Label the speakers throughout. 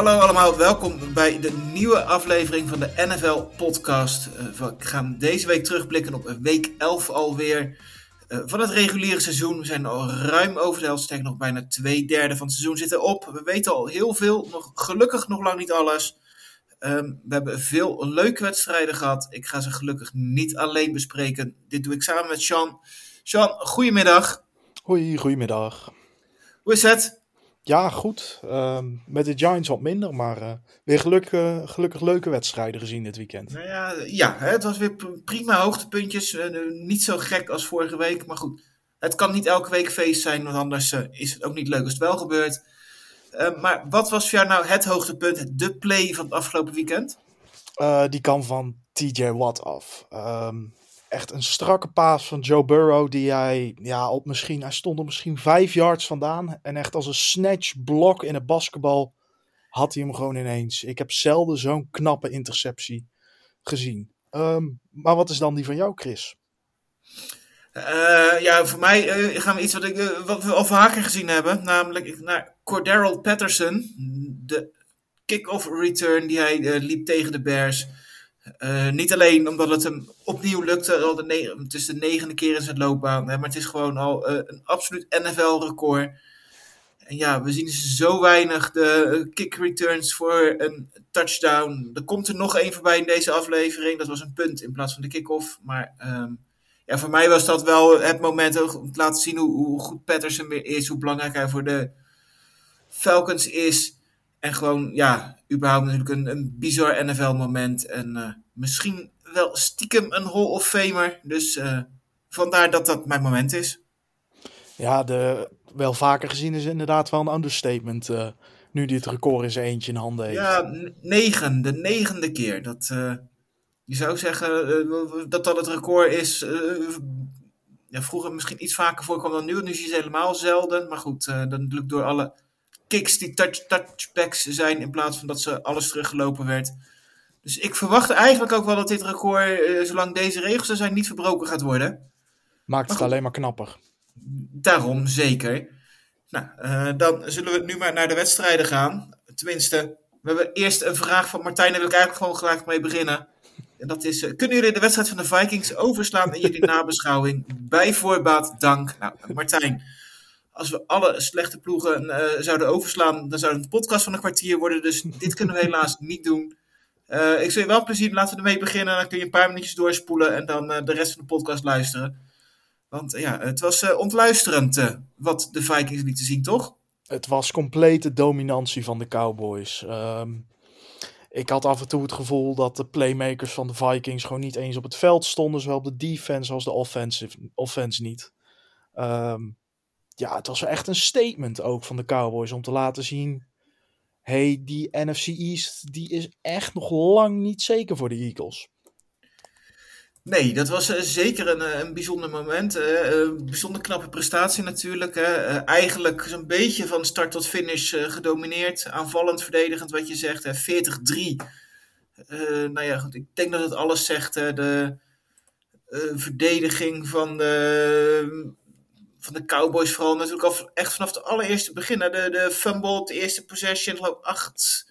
Speaker 1: Hallo allemaal, welkom bij de nieuwe aflevering van de NFL-podcast. Eh, we gaan deze week terugblikken op week 11 alweer eh, van het reguliere seizoen. We zijn al ruim over de helft, nog bijna twee derde van het seizoen zitten op. We weten al heel veel, nog, gelukkig nog lang niet alles. Ehm, we hebben veel leuke wedstrijden gehad. Ik ga ze gelukkig niet alleen bespreken. Dit doe ik samen met Sean. Sean, goedemiddag.
Speaker 2: Hoi, goedemiddag.
Speaker 1: Hoe is het?
Speaker 2: Ja, goed. Ehm, met de Giants wat minder, maar eh, weer geluk, eh, gelukkig leuke wedstrijden gezien dit weekend.
Speaker 1: Nou ja, ja hè, het was weer prima hoogtepuntjes. Eh, niet zo gek als vorige week, maar goed. Het kan niet elke week feest zijn, want anders is het ook niet leuk als het wel gebeurt. Eh, maar wat was voor jou nou het hoogtepunt, de play van het afgelopen weekend?
Speaker 2: Die kan van TJ Watt af. Ehm, echt een strakke paas van Joe Burrow, die hij, ja, op misschien, hij stond er misschien vijf yards vandaan. En echt als een snatch blok in het basketbal had hij hem gewoon ineens. Ik heb zelden zo'n knappe interceptie gezien. Ehm, maar wat is dan die van jou, Chris?
Speaker 1: Eh, ja, voor mij eh, gaan we iets wat, ik, eh, wat we al vaker gezien hebben. Namelijk naar Cordero Patterson. De kick-off return die hij liep tegen de Bears. Eh, niet alleen omdat het hem opnieuw lukte. Al de het de negende keer in zijn loopbaan. Hè, maar het is gewoon al eh, een absoluut NFL-record. En ja, we zien zo weinig de kick returns voor een touchdown. Er komt er nog één voorbij in deze aflevering. Dat was een punt in plaats van de kick-off. Maar... ehm, ja, voor mij was dat wel het moment om te laten zien hoe, hoe goed Patterson weer is, hoe belangrijk hij voor de Falcons is. En gewoon, ja, überhaupt natuurlijk een, een bizar NFL-moment. En eh, misschien wel stiekem een Hall of Famer. Dus eh, vandaar dat dat mijn moment is.
Speaker 2: Ja, de, wel vaker gezien is inderdaad wel een understatement. eh, nu die het record in zijn eentje in handen heeft.
Speaker 1: Ja, negen, de negende keer. Dat, je zou zeggen dat dat het record is. ja, vroeger misschien iets vaker voorkwam dan nu. Nu je het helemaal zelden. Maar goed, dan natuurlijk door alle kicks die touch, touchbacks zijn. In plaats van dat ze alles teruggelopen werd. Dus ik verwacht eigenlijk ook wel dat dit record, eh, zolang deze regels er zijn, niet verbroken gaat worden.
Speaker 2: Maakt het alleen maar knapper.
Speaker 1: Daarom zeker. Nou, eh, dan zullen we nu maar naar de wedstrijden gaan. Tenminste, we hebben eerst een vraag van Martijn. Daar wil ik eigenlijk gewoon gelijk mee beginnen. En dat is, eh, kunnen jullie de wedstrijd van de Vikings overslaan in jullie nabeschouwing? Bij voorbaat dank. Nou, Martijn, als we alle slechte ploegen eh, zouden overslaan, dan zou het een podcast van een kwartier worden. Dus dit kunnen we helaas niet doen. Eh, ik zou je wel plezier laten we ermee beginnen. Dan kun je een paar minuutjes doorspoelen en dan eh, de rest van de podcast luisteren. Want ja, het was ontluisterend wat de Vikings lieten zien, toch?
Speaker 2: Het was complete dominantie van de Cowboys. Ehm, ik had af en toe het gevoel dat de playmakers van de Vikings gewoon niet eens op het veld stonden. Zowel op de defense als de offensive, offense niet. Ehm, ja, het was echt een statement ook van de Cowboys om te laten zien... hey, die NFC East die is echt nog lang niet zeker voor de Eagles.
Speaker 1: Nee, dat was eh, zeker een, eh, een bijzonder moment. eh, bijzonder knappe prestatie natuurlijk. Eh, eigenlijk zo'n beetje van start tot finish gedomineerd. Aanvallend, verdedigend, wat je zegt. hè. 40-3. Eh, nou ja, goed, ik denk dat het alles zegt. De verdediging van de, van de Cowboys vooral natuurlijk al echt vanaf het allereerste begin. hè. De, de fumble, op de eerste possession, geloof ik acht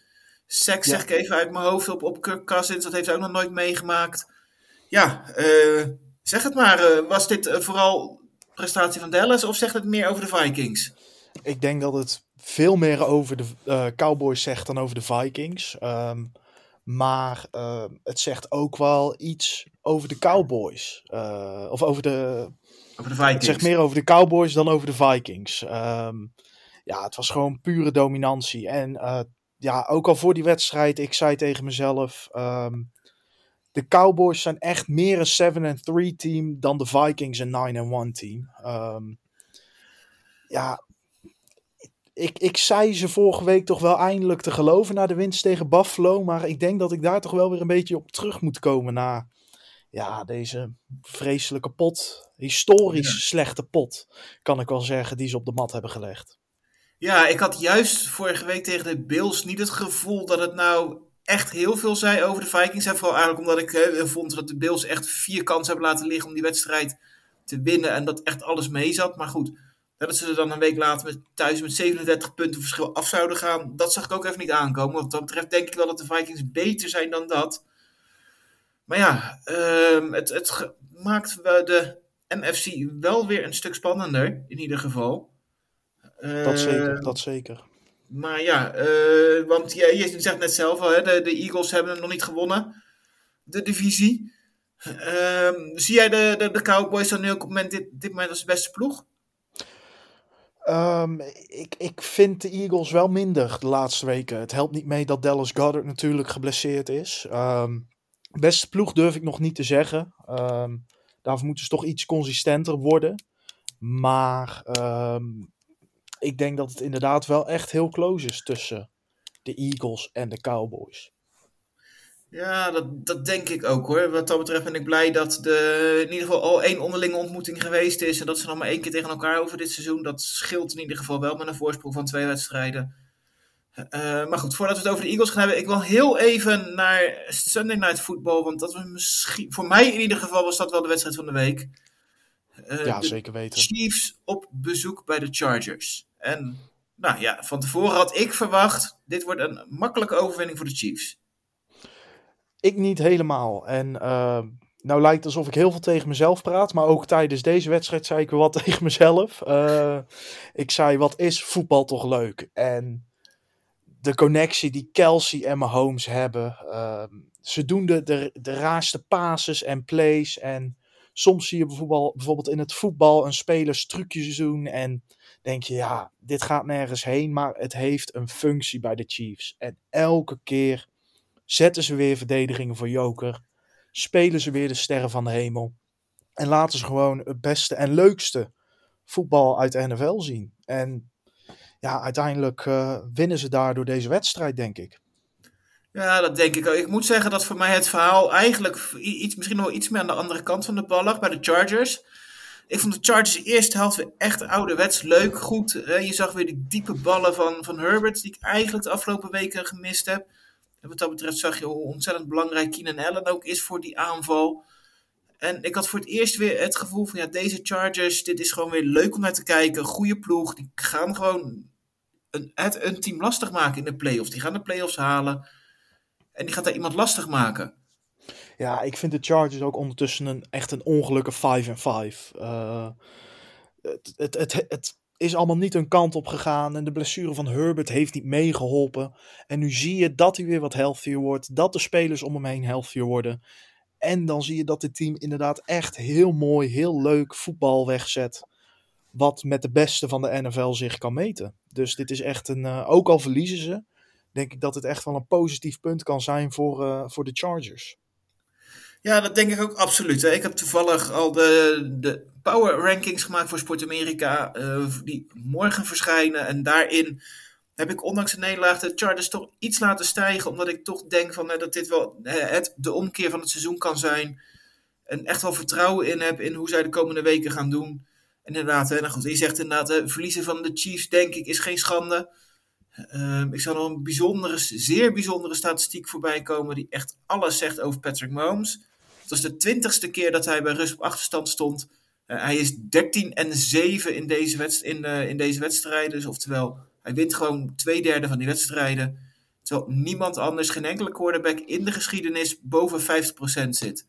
Speaker 2: Ja.
Speaker 1: zeg ik even uit mijn hoofd, op, op Kirk Cousins. Dat heeft hij ook nog nooit meegemaakt. Ja, eh, zeg het maar. eh, was dit eh, vooral prestatie van Dallas of zegt het meer over de Vikings?
Speaker 2: Ik denk dat het veel meer over de Cowboys zegt dan over de Vikings. Ehm, maar het zegt ook wel iets over de Cowboys. Of over de.
Speaker 1: Over de
Speaker 2: Het zegt meer over de Cowboys dan over de Vikings. Ehm, ja, het was gewoon pure dominantie. En eh, ja, ook al voor die wedstrijd, ik zei tegen mezelf. ehm, de Cowboys zijn echt meer een 7-3 team dan de Vikings een 9-1 team. Ehm, ja, ik, ik zei ze vorige week toch wel eindelijk te geloven na de winst tegen Buffalo. Maar ik denk dat ik daar toch wel weer een beetje op terug moet komen na ja, deze vreselijke pot. Historisch slechte pot, kan ik wel zeggen, die ze op de mat hebben gelegd.
Speaker 1: Ja, ik had juist vorige week tegen de Bills niet het gevoel dat het nou echt heel veel zei over de Vikings. En vooral eigenlijk omdat ik eh, vond dat de Bills echt vier kansen hebben laten liggen om die wedstrijd te winnen. En dat echt alles mee zat. Maar goed, dat ze er dan een week later met, thuis met 37 punten verschil af zouden gaan, dat zag ik ook even niet aankomen. Wat dat betreft denk ik wel dat de Vikings beter zijn dan dat. Maar ja, ehm, het, het maakt de NFC wel weer een stuk spannender, in ieder geval.
Speaker 2: Dat zeker,
Speaker 1: Ehm,
Speaker 2: dat zeker.
Speaker 1: Maar ja, eh, want je, je zegt net zelf al, hè, de, de Eagles hebben nog niet gewonnen, de divisie. Ehm, zie jij de, de, de Cowboys dan nu ook op moment, dit, dit moment als de beste ploeg?
Speaker 2: Ehm, ik, ik vind de Eagles wel minder de laatste weken. Het helpt niet mee dat Dallas Goddard natuurlijk geblesseerd is. Ehm, beste ploeg durf ik nog niet te zeggen. Ehm, daarvoor moeten ze toch iets consistenter worden. Maar ehm, ik denk dat het inderdaad wel echt heel close is tussen de Eagles en de Cowboys.
Speaker 1: Ja, dat, dat denk ik ook hoor. Wat dat betreft ben ik blij dat er in ieder geval al één onderlinge ontmoeting geweest is. En dat ze nog maar één keer tegen elkaar over dit seizoen. Dat scheelt in ieder geval wel met een voorsprong van twee wedstrijden. Eh, maar goed, voordat we het over de Eagles gaan hebben, ik wil heel even naar Sunday Night Football. Want dat was misschien, voor mij in ieder geval was dat wel de wedstrijd van de week. Eh,
Speaker 2: Ja,
Speaker 1: de
Speaker 2: zeker weten.
Speaker 1: Chiefs op bezoek bij de Chargers. En nou ja, van tevoren had ik verwacht, dit wordt een makkelijke overwinning voor de Chiefs.
Speaker 2: Ik niet helemaal. En eh, nou lijkt het alsof ik heel veel tegen mezelf praat. Maar ook tijdens deze wedstrijd zei ik weer wat tegen mezelf. Ik zei, wat is voetbal toch leuk? En de connectie die Kelsey en Mahomes hebben. eh, ze doen de, de, de raarste passes en plays. En soms zie je bijvoorbeeld, bijvoorbeeld in het voetbal een speler trucjes doen. En denk je, ja, dit gaat nergens heen. Maar het heeft een functie bij de Chiefs. En elke keer zetten ze weer verdedigingen voor Joker. Spelen ze weer de sterren van de hemel. En laten ze gewoon het beste en leukste voetbal uit de NFL zien. En ja, uiteindelijk eh, winnen ze daardoor deze wedstrijd, denk ik.
Speaker 1: Ja, dat denk ik ook. Ik moet zeggen dat voor mij het verhaal eigenlijk iets, misschien nog iets meer aan de andere kant van de bal lag, bij de Chargers. Ik vond de Chargers de eerste helft weer echt ouderwets leuk, goed. Je zag weer die diepe ballen van, van Herbert, die ik eigenlijk de afgelopen weken gemist heb. En wat dat betreft zag je hoe ontzettend belangrijk Keenan Allen ook is voor die aanval. En ik had voor het eerst weer het gevoel van, ja, deze Chargers, dit is gewoon weer leuk om naar te kijken. Goede ploeg, die gaan gewoon een, het, een team lastig maken in de playoffs. Die gaan de playoffs halen. En die gaat daar iemand lastig maken.
Speaker 2: Ja, ik vind de Chargers ook ondertussen een, echt een ongelukkige 5 en 5. Eh, het, het, het, het is allemaal niet een kant op gegaan. En de blessure van Herbert heeft niet meegeholpen. En nu zie je dat hij weer wat healthier wordt. Dat de spelers om hem heen healthier worden. En dan zie je dat dit team inderdaad echt heel mooi, heel leuk voetbal wegzet. Wat met de beste van de NFL zich kan meten. Dus dit is echt een. eh, ook al verliezen ze, denk ik dat het echt wel een positief punt kan zijn voor, eh, voor de Chargers.
Speaker 1: Ja, dat denk ik ook absoluut. Ik heb toevallig al de, de power rankings gemaakt voor Sport Amerika. eh, die morgen verschijnen. En daarin heb ik ondanks de nederlaag de Chargers toch iets laten stijgen. Omdat ik toch denk van, eh, dat dit wel eh, het, de omkeer van het seizoen kan zijn. En echt wel vertrouwen in heb in hoe zij de komende weken gaan doen. En inderdaad, hè, nou goed, je zegt inderdaad, hè, verliezen van de Chiefs denk ik is geen schande. Ehm, ik zou nog een bijzondere, zeer bijzondere statistiek voorbij komen die echt alles zegt over Patrick Mahomes. Het was de twintigste keer dat hij bij rust op achterstand stond. Eh, hij is 13 en 7 in deze, wedst in, in deze wedstrijden. Dus oftewel, hij wint gewoon twee derde van die wedstrijden. Terwijl niemand anders, geen enkele quarterback in de geschiedenis boven 50% zit.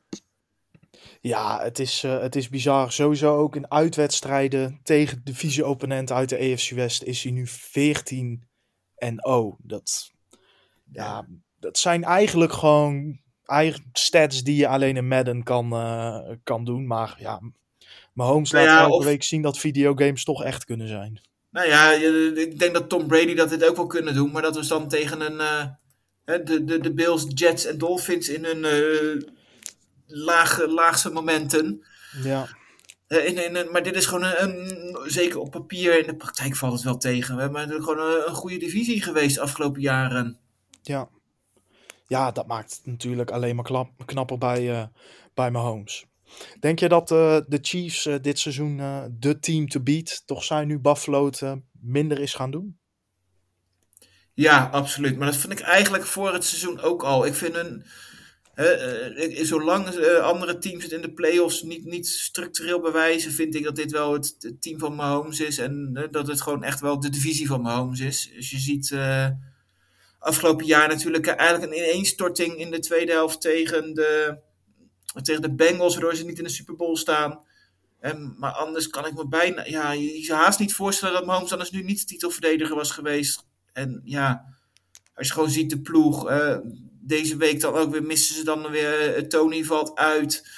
Speaker 2: Ja, het is, eh, het is bizar. Sowieso ook in uitwedstrijden tegen divisie-opponenten uit de AFC West is hij nu 14 en oh, dat, ja, dat zijn eigenlijk gewoon eigen stats die je alleen in Madden kan, eh, kan doen. Maar ja, Mahomes
Speaker 1: Nou
Speaker 2: laat
Speaker 1: ja,
Speaker 2: elke
Speaker 1: of-
Speaker 2: week zien dat videogames toch echt kunnen zijn.
Speaker 1: Nou ja, ik denk dat Tom Brady dat dit ook wel kunnen doen. Maar dat was dan tegen een, eh, de, de, de Bills, Jets en Dolphins in hun, eh, lage, laagste momenten.
Speaker 2: Ja.
Speaker 1: Eh, in, in, maar dit is gewoon een, een- zeker op papier, in de praktijk valt het wel tegen. We hebben gewoon een, een goede divisie geweest de afgelopen jaren.
Speaker 2: Ja. Ja, dat maakt het natuurlijk alleen maar klap, knapper bij, eh bij Mahomes. Denk je dat eh, de Chiefs eh, dit seizoen eh, de team te beat toch zijn nu Buffalo minder is gaan doen?
Speaker 1: Ja, absoluut. Maar dat vind ik eigenlijk voor het seizoen ook al. Ik vind een. zolang andere teams het in de playoffs niet, niet structureel bewijzen, vind ik dat dit wel het, team van Mahomes is. En dat het gewoon echt wel de divisie van Mahomes is. Dus je ziet afgelopen jaar natuurlijk eigenlijk een ineenstorting in de tweede helft tegen de, tegen de Bengals, waardoor ze niet in de Super Bowl staan. En, maar anders kan ik me bijna. Ja, je, je zou haast niet voorstellen dat Mahomes anders nu niet titelverdediger was geweest. En ja, als je gewoon ziet de ploeg. eh, deze week dan ook weer missen ze dan weer. eh, Tony valt uit.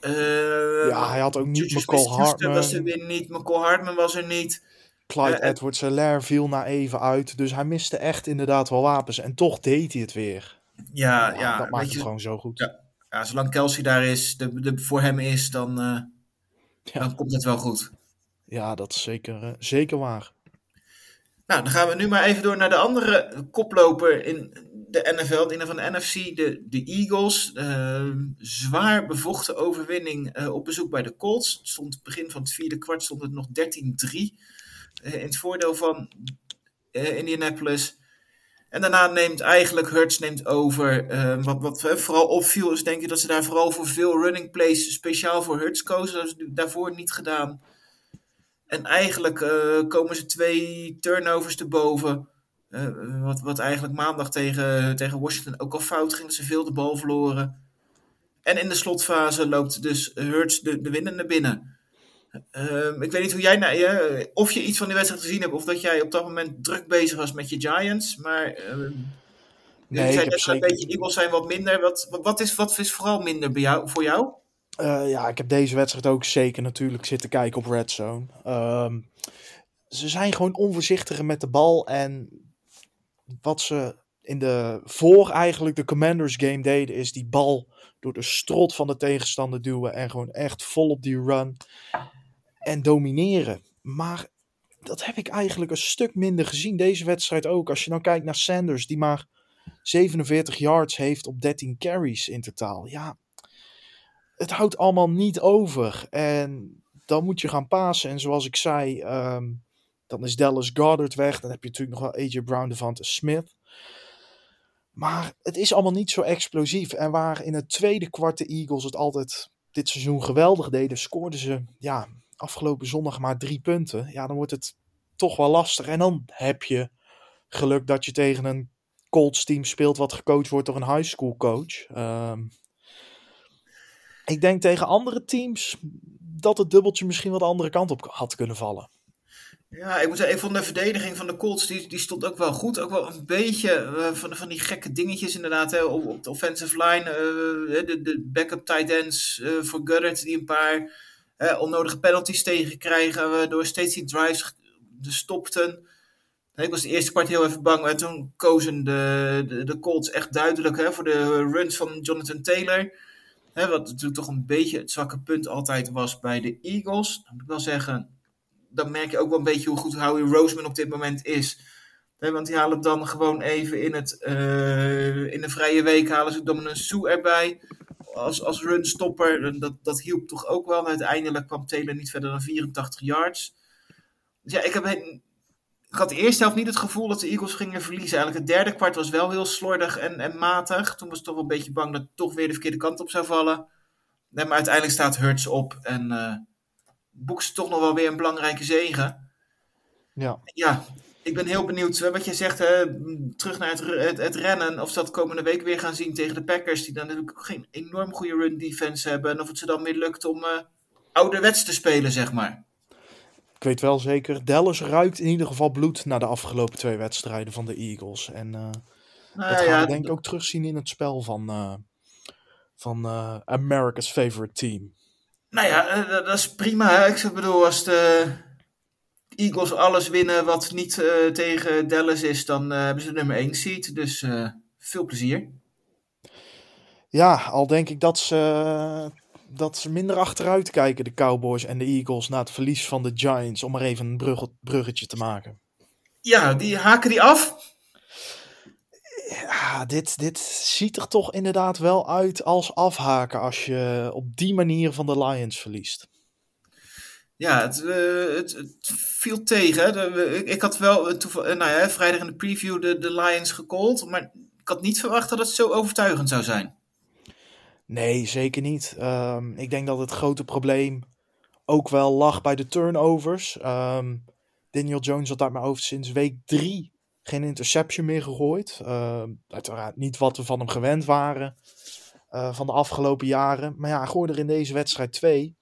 Speaker 1: Eh,
Speaker 2: ja, hij had ook niet McCall
Speaker 1: Smith-Schuster was er
Speaker 2: Hartman.
Speaker 1: weer niet. McCall Hartman was er niet.
Speaker 2: Clyde
Speaker 1: eh,
Speaker 2: Edwards-Helaire viel na even uit. Dus hij miste echt inderdaad wel wapens. En toch deed hij het weer.
Speaker 1: Ja,
Speaker 2: Ja,
Speaker 1: ja,
Speaker 2: dat maakt
Speaker 1: weet
Speaker 2: het
Speaker 1: je,
Speaker 2: gewoon zo goed.
Speaker 1: Ja. Ja, zolang Kelsey daar is, de, de, voor hem is, dan, eh,
Speaker 2: Ja.
Speaker 1: dan komt het wel goed.
Speaker 2: Ja, dat is zeker, eh, zeker waar.
Speaker 1: Nou, dan gaan we nu maar even door naar de andere koploper in de NFL, in van de NFC, de, de Eagles. Eh, zwaar bevochten overwinning eh, op bezoek bij de Colts. Het stond begin van het vierde kwart stond het nog 13-3 eh, in het voordeel van Indianapolis. En daarna neemt eigenlijk Hurts neemt over. Eh, wat, wat eh, vooral opviel is denk ik dat ze daar vooral voor veel running plays speciaal voor Hurts kozen. Dat is daarvoor niet gedaan. En eigenlijk eh, komen ze twee turnovers te boven. Eh, wat, wat eigenlijk maandag tegen, tegen Washington ook al fout ging. Ze veel de bal verloren. En in de slotfase loopt dus Hurts de, de winnende binnen. Ehm, ik weet niet hoe jij naar je, of je iets van die wedstrijd gezien hebt. Of dat jij op dat moment druk bezig was met je Giants. Maar ehm
Speaker 2: Nee,
Speaker 1: al een beetje, Eagles zijn wat minder. Wat, wat, wat is, wat is vooral minder bij jou, voor jou?
Speaker 2: Eh, ja, ik heb deze wedstrijd ook zeker natuurlijk zitten kijken op Red Zone. Ehm, ze zijn gewoon onvoorzichtiger met de bal. En wat ze in de voor eigenlijk de Commanders game deden, is die bal door de strot van de tegenstander duwen. En gewoon echt vol op die run. En domineren. Maar dat heb ik eigenlijk een stuk minder gezien. Deze wedstrijd ook. Als je nou kijkt naar Sanders, die maar 47 yards heeft op 13 carries in totaal. Ja, het houdt allemaal niet over. En dan moet je gaan pasen. En zoals ik zei, ehm, dan is Dallas Goddard weg. Dan heb je natuurlijk nog wel AJ Brown, Devante Smith. Maar het is allemaal niet zo explosief. En waar in het tweede kwart de Eagles het altijd dit seizoen geweldig deden, scoorden ze ja, afgelopen zondag maar drie punten. Ja, dan wordt het toch wel lastig. En dan heb je geluk dat je tegen een Colts team speelt wat gecoacht wordt door een high school coach. Ehm, ik denk tegen andere teams dat het dubbeltje misschien wel de andere kant op had kunnen vallen.
Speaker 1: Ja, ik moet zeggen, ik vond de verdediging van de Colts, die, die stond ook wel goed. Ook wel een beetje eh, van, van die gekke dingetjes inderdaad hè, op, de offensive line. eh, de, de backup tight ends eh, voor Goddard, die een paar eh, onnodige penalties tegenkrijgen, waardoor steeds die drives stopten. Ik was de eerste kwart heel even bang, maar toen kozen de, de, Colts echt duidelijk hè, voor de runs van Jonathan Taylor. Hè, wat natuurlijk toch een beetje het zwakke punt altijd was bij de Eagles. Dan moet ik wel zeggen, dan merk je ook wel een beetje hoe goed Howie Roseman op dit moment is. Hè, want die halen dan gewoon even in, het, eh, in de vrije week halen ze Dominant Sue erbij. Als, als runstopper. En Dat, dat hielp toch ook wel. Uiteindelijk kwam Taylor niet verder dan 84 yards. Dus ja, ik, heb, ik had de eerste helft niet het gevoel dat de Eagles gingen verliezen. Eigenlijk het derde kwart was wel heel slordig en, en matig. Toen was ik toch wel een beetje bang dat het toch weer de verkeerde kant op zou vallen. Nee, maar uiteindelijk staat Hurts op en eh boekt ze toch nog wel weer een belangrijke zegen.
Speaker 2: Ja,
Speaker 1: Ja, ik ben heel benieuwd eh, wat je zegt. Hè, terug naar het, het, het rennen. Of ze dat komende week weer gaan zien tegen de Packers. Die dan natuurlijk ook geen enorm goede run defense hebben. En of het ze dan weer lukt om eh ouderwets te spelen, zeg maar.
Speaker 2: ik weet wel zeker. Dallas ruikt in ieder geval bloed na de afgelopen twee wedstrijden van de Eagles. En eh,
Speaker 1: Nou
Speaker 2: dat gaan
Speaker 1: ja,
Speaker 2: we denk ik ook terugzien in het spel van, van America's favorite team.
Speaker 1: Nou ja, dat, dat is prima. Hè? Ik bedoel, als de Eagles alles winnen wat niet eh, tegen Dallas is, dan eh, hebben ze de nummer 1 seed. Dus eh, veel plezier.
Speaker 2: Ja, al denk ik dat ze, dat ze minder achteruit kijken, de Cowboys en de Eagles, na het verlies van de Giants, om maar even een brug, bruggetje te maken.
Speaker 1: Ja, die haken die af.
Speaker 2: Ja, dit, dit ziet er toch inderdaad wel uit als afhaken als je op die manier van de Lions verliest.
Speaker 1: Ja, het, uh, het, het, viel tegen. Ik, had wel uh, nou ja, vrijdag in de preview de, Lions gecallt, maar ik had niet verwacht dat het zo overtuigend zou zijn.
Speaker 2: Nee, zeker niet. Um, ik denk dat het grote probleem ook wel lag bij de turnovers. Um, Daniel Jones had daar maar over sinds week drie geen interception meer gegooid. Uh, uiteraard niet wat we van hem gewend waren van de afgelopen jaren. Maar ja, hij gooide er in deze wedstrijd twee.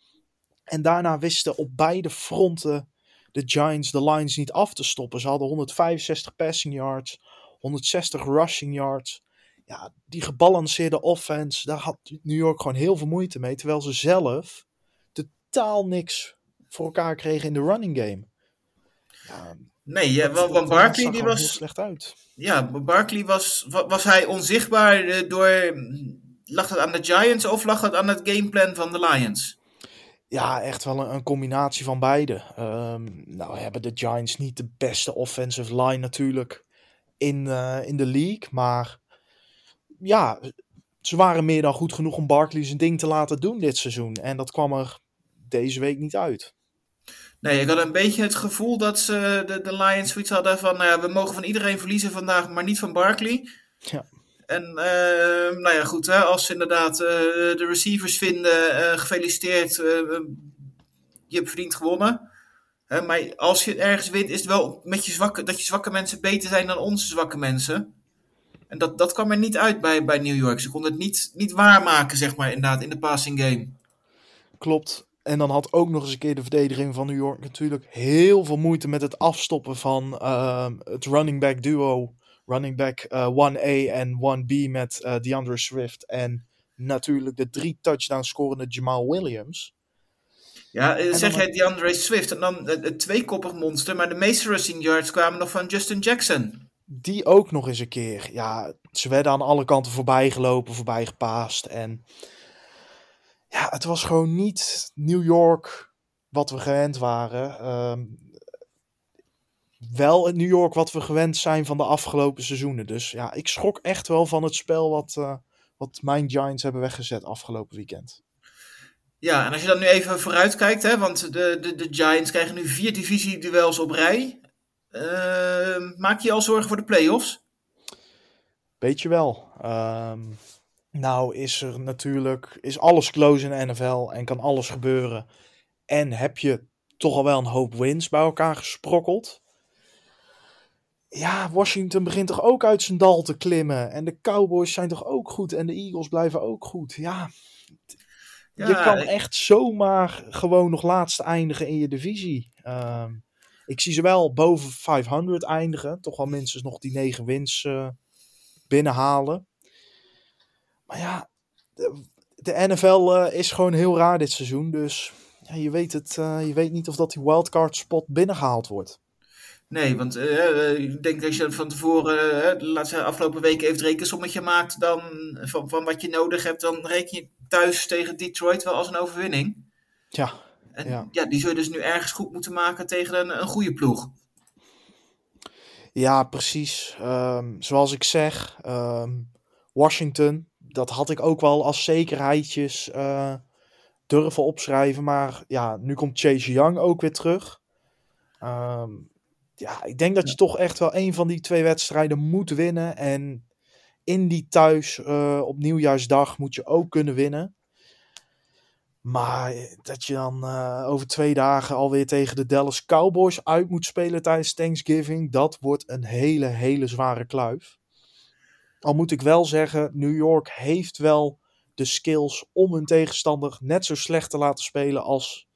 Speaker 2: En daarna wisten op beide fronten de Giants de Lions niet af te stoppen. Ze hadden 165 passing yards, 160 rushing yards. Ja, die gebalanceerde offense, daar had New York gewoon heel veel moeite mee. Terwijl ze zelf totaal niks voor elkaar kregen in de running game.
Speaker 1: Ja, nee, ja, want, want Barkley die was...
Speaker 2: slecht uit.
Speaker 1: Ja, Barkley was, was hij onzichtbaar door... Lag het aan de Giants of lag het aan het gameplan van de Lions?
Speaker 2: Ja, echt wel een, een combinatie van beide. Um, nou hebben de Giants niet de beste offensive line natuurlijk in, uh, in de league. Maar ja, ze waren meer dan goed genoeg om Barkley zijn ding te laten doen dit seizoen. En dat kwam er deze week niet uit.
Speaker 1: Nee, ik had een beetje het gevoel dat ze de, de Lions zoiets hadden van... Nou we mogen van iedereen verliezen vandaag, maar niet van Barkley.
Speaker 2: Ja.
Speaker 1: En uh, nou ja, goed, hè, als ze inderdaad uh, de receivers vinden, uh, gefeliciteerd, je hebt verdiend gewonnen. maar als je ergens wint, is het wel met je zwakke, dat je zwakke mensen beter zijn dan onze zwakke mensen. En dat, dat kwam er niet uit bij, bij New York. Ze konden het niet, niet waarmaken, zeg maar, inderdaad, in de passing game.
Speaker 2: Klopt. En dan had ook nog eens een keer de verdediging van New York natuurlijk heel veel moeite met het afstoppen van uh, het running back duo. Running back uh, 1A en 1B met uh, DeAndre Swift. En natuurlijk de drie touchdown scorende Jamal Williams.
Speaker 1: Ja, en zeg jij DeAndre Swift en dan het tweekoppig monster. Maar de meeste rushing yards kwamen nog van Justin Jackson.
Speaker 2: Die ook nog eens een keer. Ja, ze werden aan alle kanten voorbij gelopen, voorbij gepaast. En ja, het was gewoon niet New York wat we gewend waren. Um, wel het New York wat we gewend zijn van de afgelopen seizoenen. Dus ja, ik schrok echt wel van het spel wat, uh, wat mijn Giants hebben weggezet afgelopen weekend.
Speaker 1: Ja, en als je dan nu even vooruit kijkt, hè, want de, de, de Giants krijgen nu vier divisieduels op rij. Uh, maak je al zorgen voor de playoffs?
Speaker 2: Weet je wel. Um, nou is er natuurlijk, is alles close in de NFL en kan alles gebeuren. En heb je toch al wel een hoop wins bij elkaar gesprokkeld. Ja, Washington begint toch ook uit zijn dal te klimmen. En de Cowboys zijn toch ook goed. En de Eagles blijven ook goed. Ja, ja je kan echt zomaar gewoon nog laatste eindigen in je divisie. Um, ik zie ze wel boven 500 eindigen. Toch wel minstens nog die 9 wins uh, binnenhalen. Maar ja, de, de NFL uh, is gewoon heel raar dit seizoen. Dus ja, je, weet het, uh, je weet niet of dat die wildcard spot binnengehaald wordt.
Speaker 1: Nee, want uh, ik denk dat je van tevoren, de laatste afgelopen weken even het rekensommetje maakt dan, van, van wat je nodig hebt, dan reken je thuis tegen Detroit wel als een overwinning.
Speaker 2: Ja.
Speaker 1: En ja, ja die zul je dus nu ergens goed moeten maken tegen een, een goede ploeg.
Speaker 2: Ja, precies. Um, zoals ik zeg, um, Washington, dat had ik ook wel als zekerheidjes uh, durven opschrijven. Maar ja, nu komt Chase Young ook weer terug. Um, ja, ik denk dat je ja. toch echt wel een van die twee wedstrijden moet winnen. En in die thuis uh, op nieuwjaarsdag moet je ook kunnen winnen. Maar dat je dan uh, over twee dagen alweer tegen de Dallas Cowboys uit moet spelen tijdens Thanksgiving, dat wordt een hele, hele zware kluif. Al moet ik wel zeggen, New York heeft wel de skills om hun tegenstander net zo slecht te laten spelen als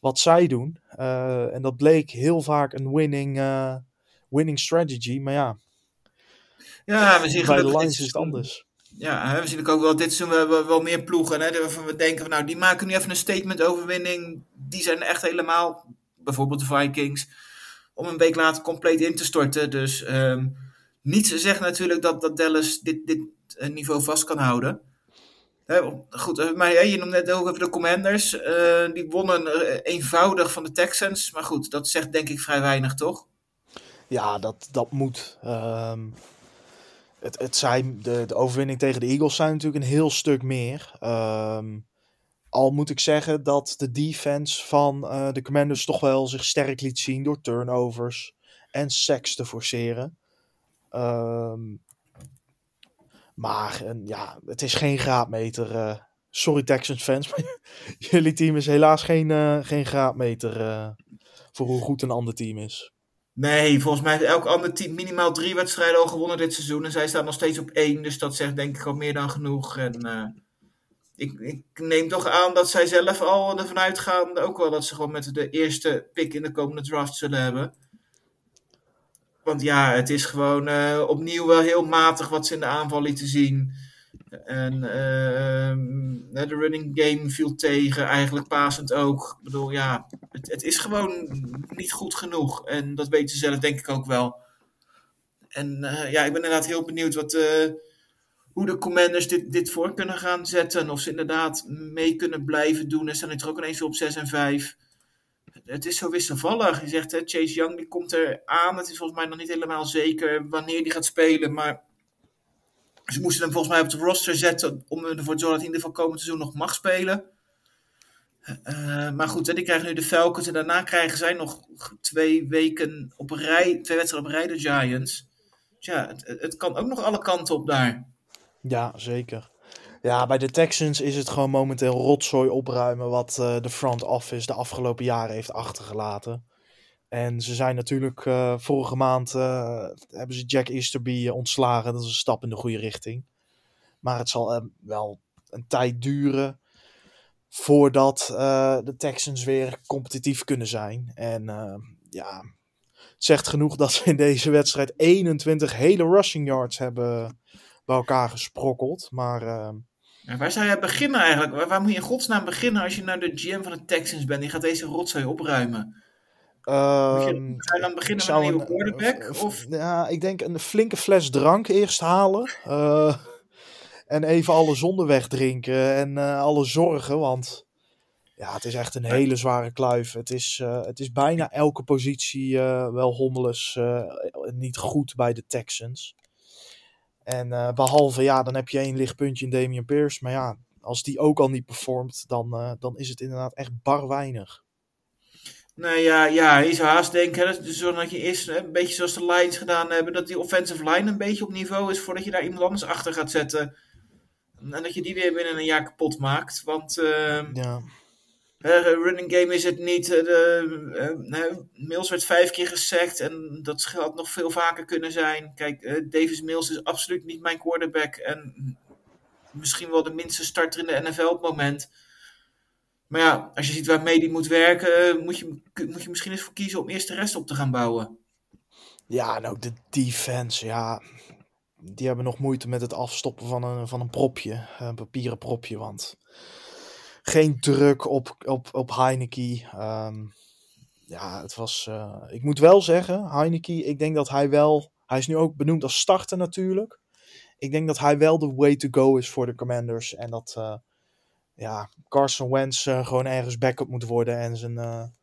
Speaker 2: wat zij doen. Uh, en dat bleek heel vaak een winning, uh, winning strategy. Maar ja,
Speaker 1: ja we zien
Speaker 2: bij de Lions is het anders.
Speaker 1: Ja, we zien ook wel dit seizoen we wel, wel meer ploegen. Hè, waarvan we denken van nou, die maken nu even een statement overwinning. Die zijn echt helemaal, bijvoorbeeld de Vikings, om een week later compleet in te storten. Dus um, niets zegt natuurlijk dat, dat Dallas dit, dit niveau vast kan houden. Goed, eh, maar je noemde net ook even de Commanders. Eh, die wonnen eh, eenvoudig van de Texans. Maar goed, dat zegt denk ik vrij weinig, toch?
Speaker 2: Ja, dat, dat moet. Ehm, het, het zijn, de, de overwinning tegen de Eagles zijn natuurlijk een heel stuk meer. Ehm, al moet ik zeggen dat de defense van de Commanders toch wel zich sterk liet zien door turnovers en sacks te forceren. Ehm, maar en, ja, het is geen graadmeter. eh. sorry Texans fans, maar jullie team is helaas geen, eh, geen graadmeter eh, voor hoe goed een ander team is.
Speaker 1: Nee, volgens mij heeft elk ander team minimaal drie wedstrijden al gewonnen dit seizoen. En zij staan nog steeds op één. Dus dat zegt denk ik al meer dan genoeg. En eh, ik, ik neem toch aan dat zij zelf al ervan uitgaan. Ook wel dat ze gewoon met de eerste pick in de komende draft zullen hebben. Want ja, het is gewoon eh, opnieuw wel heel matig wat ze in de aanval lieten zien. En ehm, de running game viel tegen, eigenlijk pasend ook. Ik bedoel, ja, het, het is gewoon niet goed genoeg. En dat weten ze zelf denk ik ook wel. En eh, ja, ik ben inderdaad heel benieuwd wat, eh, hoe de commanders dit, dit voor kunnen gaan zetten. Of ze inderdaad mee kunnen blijven doen. En staan er ook ineens op 6 en 5. Het is zo wisselvallig. Je zegt, hè, Chase Young die komt er aan. Het is volgens mij nog niet helemaal zeker wanneer die gaat spelen. Maar ze moesten hem volgens mij op de roster zetten om ervoor te zorgen dat hij in ieder geval seizoen nog mag spelen. Uh, maar goed, die krijgen nu de Falcons en daarna krijgen zij nog twee weken op rij, twee wedstrijden op rij de Giants. Het, het kan ook nog alle kanten op daar.
Speaker 2: Ja, zeker. Ja, bij de Texans is het gewoon momenteel rotzooi opruimen wat uh, de front office de afgelopen jaren heeft achtergelaten. En ze zijn natuurlijk uh, vorige maand uh, hebben ze Jack Easterby ontslagen. Dat is een stap in de goede richting. Maar het zal wel een tijd duren voordat de Texans weer competitief kunnen zijn. En ja, het zegt genoeg dat ze in deze wedstrijd 21 hele rushing yards hebben bij elkaar gesprokkeld. Maar
Speaker 1: waar zou jij beginnen eigenlijk? Waar, waar, moet je in godsnaam beginnen als je naar de GM van de Texans bent? Die gaat deze rotzooi opruimen. Moet je, zou je dan beginnen met een nieuwe quarterback? Of?
Speaker 2: Ja, ik denk een flinke fles drank eerst halen. Uh, en even alle zonde wegdrinken en uh, alle zorgen. Want ja, het is echt een hele zware kluif. Het is, uh, het is bijna elke positie wel hommeles niet goed bij de Texans. En behalve, ja, dan heb je één lichtpuntje in Damian Pierce. Maar ja, als die ook al niet performt, dan, dan is het inderdaad echt bar weinig.
Speaker 1: Nou ja, ja, je zou haast denken hè, dus dat je eerst een beetje zoals de Lions gedaan hebben, dat die offensive line een beetje op niveau is voordat je daar iemand anders achter gaat zetten. En dat je die weer binnen een jaar kapot maakt. Want uh,
Speaker 2: ja.
Speaker 1: Uh, running game is het niet. Uh, Mills werd vijf keer gesackt en dat had nog veel vaker kunnen zijn. Kijk, Davis Mills is absoluut niet mijn quarterback en misschien wel de minste starter in de NFL op het moment. Maar ja, als je ziet waarmee die moet werken, moet je, moet je misschien eens voor kiezen om eerst de rest op te gaan bouwen.
Speaker 2: Ja, en ook de defense, ja. Die hebben nog moeite met het afstoppen van een, van een propje, een papieren propje. Want geen druk op, op, op Heineke. Um, ja, het was. Uh, ik moet wel zeggen, Heineke, ik denk dat hij wel. Hij is nu ook benoemd als starter natuurlijk. Ik denk dat hij wel de way to go is voor de Commanders. En dat. Uh, ja, Carson Wentz uh, gewoon ergens backup moet worden en zijn,
Speaker 1: maar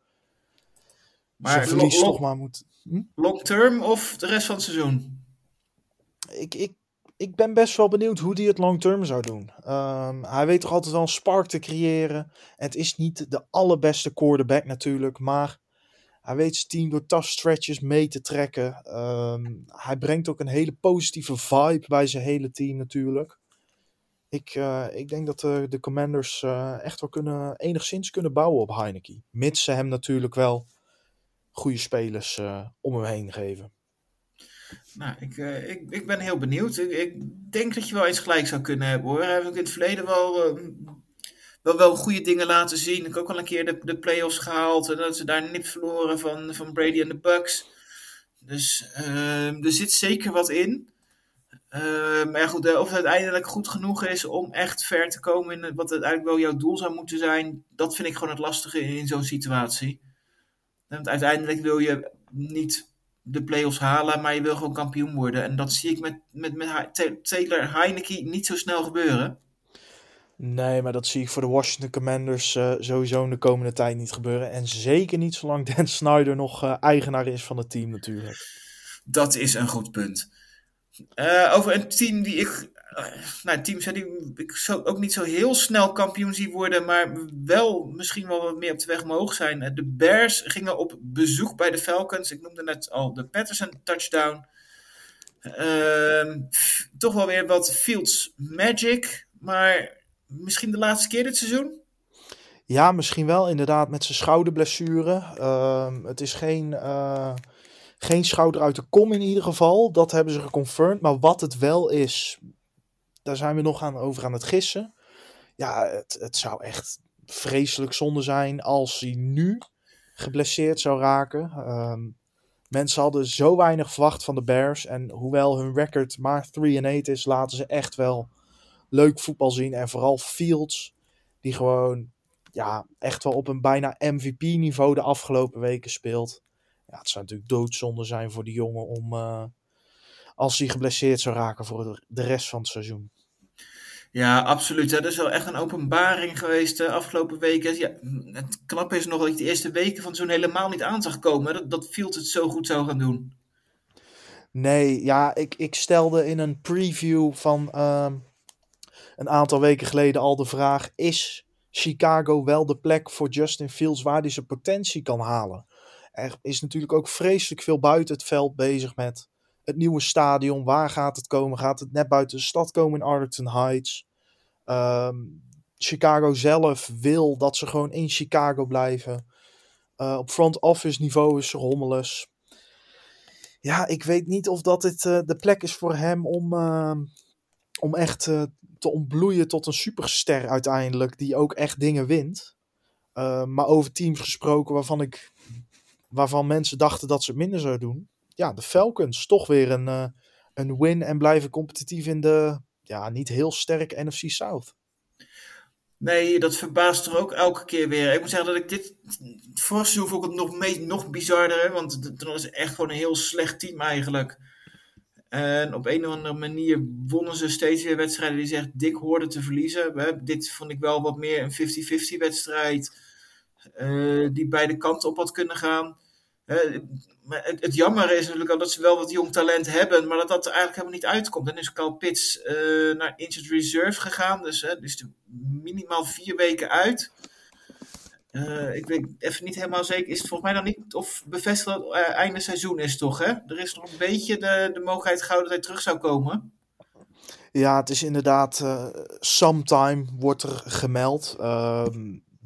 Speaker 2: zijn verlies toch maar moet.
Speaker 1: Hm? Long term of de rest van het seizoen?
Speaker 2: Ik, ik, ik ben best wel benieuwd hoe hij het long term zou doen. Um, hij weet toch altijd wel een spark te creëren. En het is niet de allerbeste quarterback natuurlijk, maar hij weet zijn team door tough stretches mee te trekken. Um, hij brengt ook een hele positieve vibe bij zijn hele team natuurlijk. Ik, uh, ik denk dat de, de Commanders uh, echt wel kunnen, enigszins kunnen bouwen op Heineke. Mits ze hem natuurlijk wel goede spelers uh, om hem heen geven.
Speaker 1: Nou, ik, ik, ik ben heel benieuwd. Ik, ik, denk dat je wel eens gelijk zou kunnen hebben hoor. Heeft ook in het verleden wel, wel, wel goede dingen laten zien. Ik heb ook al een keer de, de playoffs gehaald. En dat ze daar nipt verloren van, van Brady en de Bucks. Dus er zit zeker wat in. Uh, maar goed, of het uiteindelijk goed genoeg is om echt ver te komen in wat uiteindelijk wel jouw doel zou moeten zijn, dat vind ik gewoon het lastige in, in zo'n situatie. Want uiteindelijk wil je niet de play-offs halen, maar je wil gewoon kampioen worden. En dat zie ik met, met, met Taylor Heineke niet zo snel gebeuren.
Speaker 2: Nee, maar dat zie ik voor de Washington Commanders uh, sowieso in de komende tijd niet gebeuren. En zeker niet zolang Dan Snyder nog uh, eigenaar is van het team natuurlijk.
Speaker 1: Dat is een goed punt. Uh, over een team die ik. Nou, teams die ik zo, ook niet zo heel snel kampioen zie worden, maar wel misschien wel wat meer op de weg mogen zijn. De Bears gingen op bezoek bij de Falcons. Ik noemde net al de Patterson touchdown. Ehm, toch wel weer wat Fields Magic, maar misschien de laatste keer dit seizoen?
Speaker 2: Ja, misschien wel inderdaad met zijn schouderblessure. Uh, het is geen, uh, geen schouder uit de kom in ieder geval. Dat hebben ze geconfirmed. Maar wat het wel is, daar zijn we nog aan, over aan het gissen. Ja, het, het zou echt vreselijk zonde zijn als hij nu geblesseerd zou raken. Uh, mensen hadden zo weinig verwacht van de Bears. En hoewel hun record maar 3-8 is, laten ze echt wel leuk voetbal zien. En vooral Fields, die gewoon ja, echt wel op een bijna MVP-niveau de afgelopen weken speelt. Ja, het zou natuurlijk doodzonde zijn voor die jongen om, uh, als hij geblesseerd zou raken voor de rest van het seizoen.
Speaker 1: Ja, absoluut. Dat is wel echt een openbaring geweest de afgelopen weken. Ja, het knappe is nog dat ik de eerste weken van zo'n helemaal niet aan zag komen. Dat, dat Fields het zo goed zou gaan doen.
Speaker 2: Nee, ja, ik, ik stelde in een preview van uh, een aantal weken geleden al de vraag: is Chicago wel de plek voor Justin Fields waar hij zijn potentie kan halen? Er is natuurlijk ook vreselijk veel buiten het veld bezig met het nieuwe stadion. Waar gaat het komen? Gaat het net buiten de stad komen in Arlington Heights? Um, Chicago zelf wil dat ze gewoon in Chicago blijven. Uh, op front office niveau is rommeles. Ja, ik weet niet of dat het uh, de plek is voor hem om, uh, om echt uh, te ontbloeien tot een superster uiteindelijk. Die ook echt dingen wint. maar over teams gesproken waarvan, ik, waarvan mensen dachten dat ze het minder zouden doen. Ja, de Falcons toch weer een, uh, een win en blijven competitief in de ja, niet heel sterk NFC South.
Speaker 1: Nee, dat verbaast er ook elke keer weer. Ik moet zeggen dat ik dit vorig seizoen vond nog, nog bizarder. Want dan het echt gewoon een heel slecht team eigenlijk. En op een of andere manier wonnen ze steeds weer wedstrijden die zegt dik hoorden te verliezen. Dit vond ik wel wat meer een 50-50 wedstrijd. Uh, die beide kanten op had kunnen gaan. Het, jammer is natuurlijk al dat ze wel wat jong talent hebben, maar dat dat eigenlijk helemaal niet uitkomt. Dan is Carl Pitts uh, naar Injured Reserve gegaan, dus uh, is minimaal vier weken uit. Uh, ik weet even niet helemaal zeker, is het volgens mij dan niet of bevestigd dat het einde seizoen is toch? Hè? Er is nog een beetje de, de mogelijkheid gehouden dat hij terug zou komen.
Speaker 2: Ja, het is inderdaad, uh, sometime wordt er gemeld. Uh,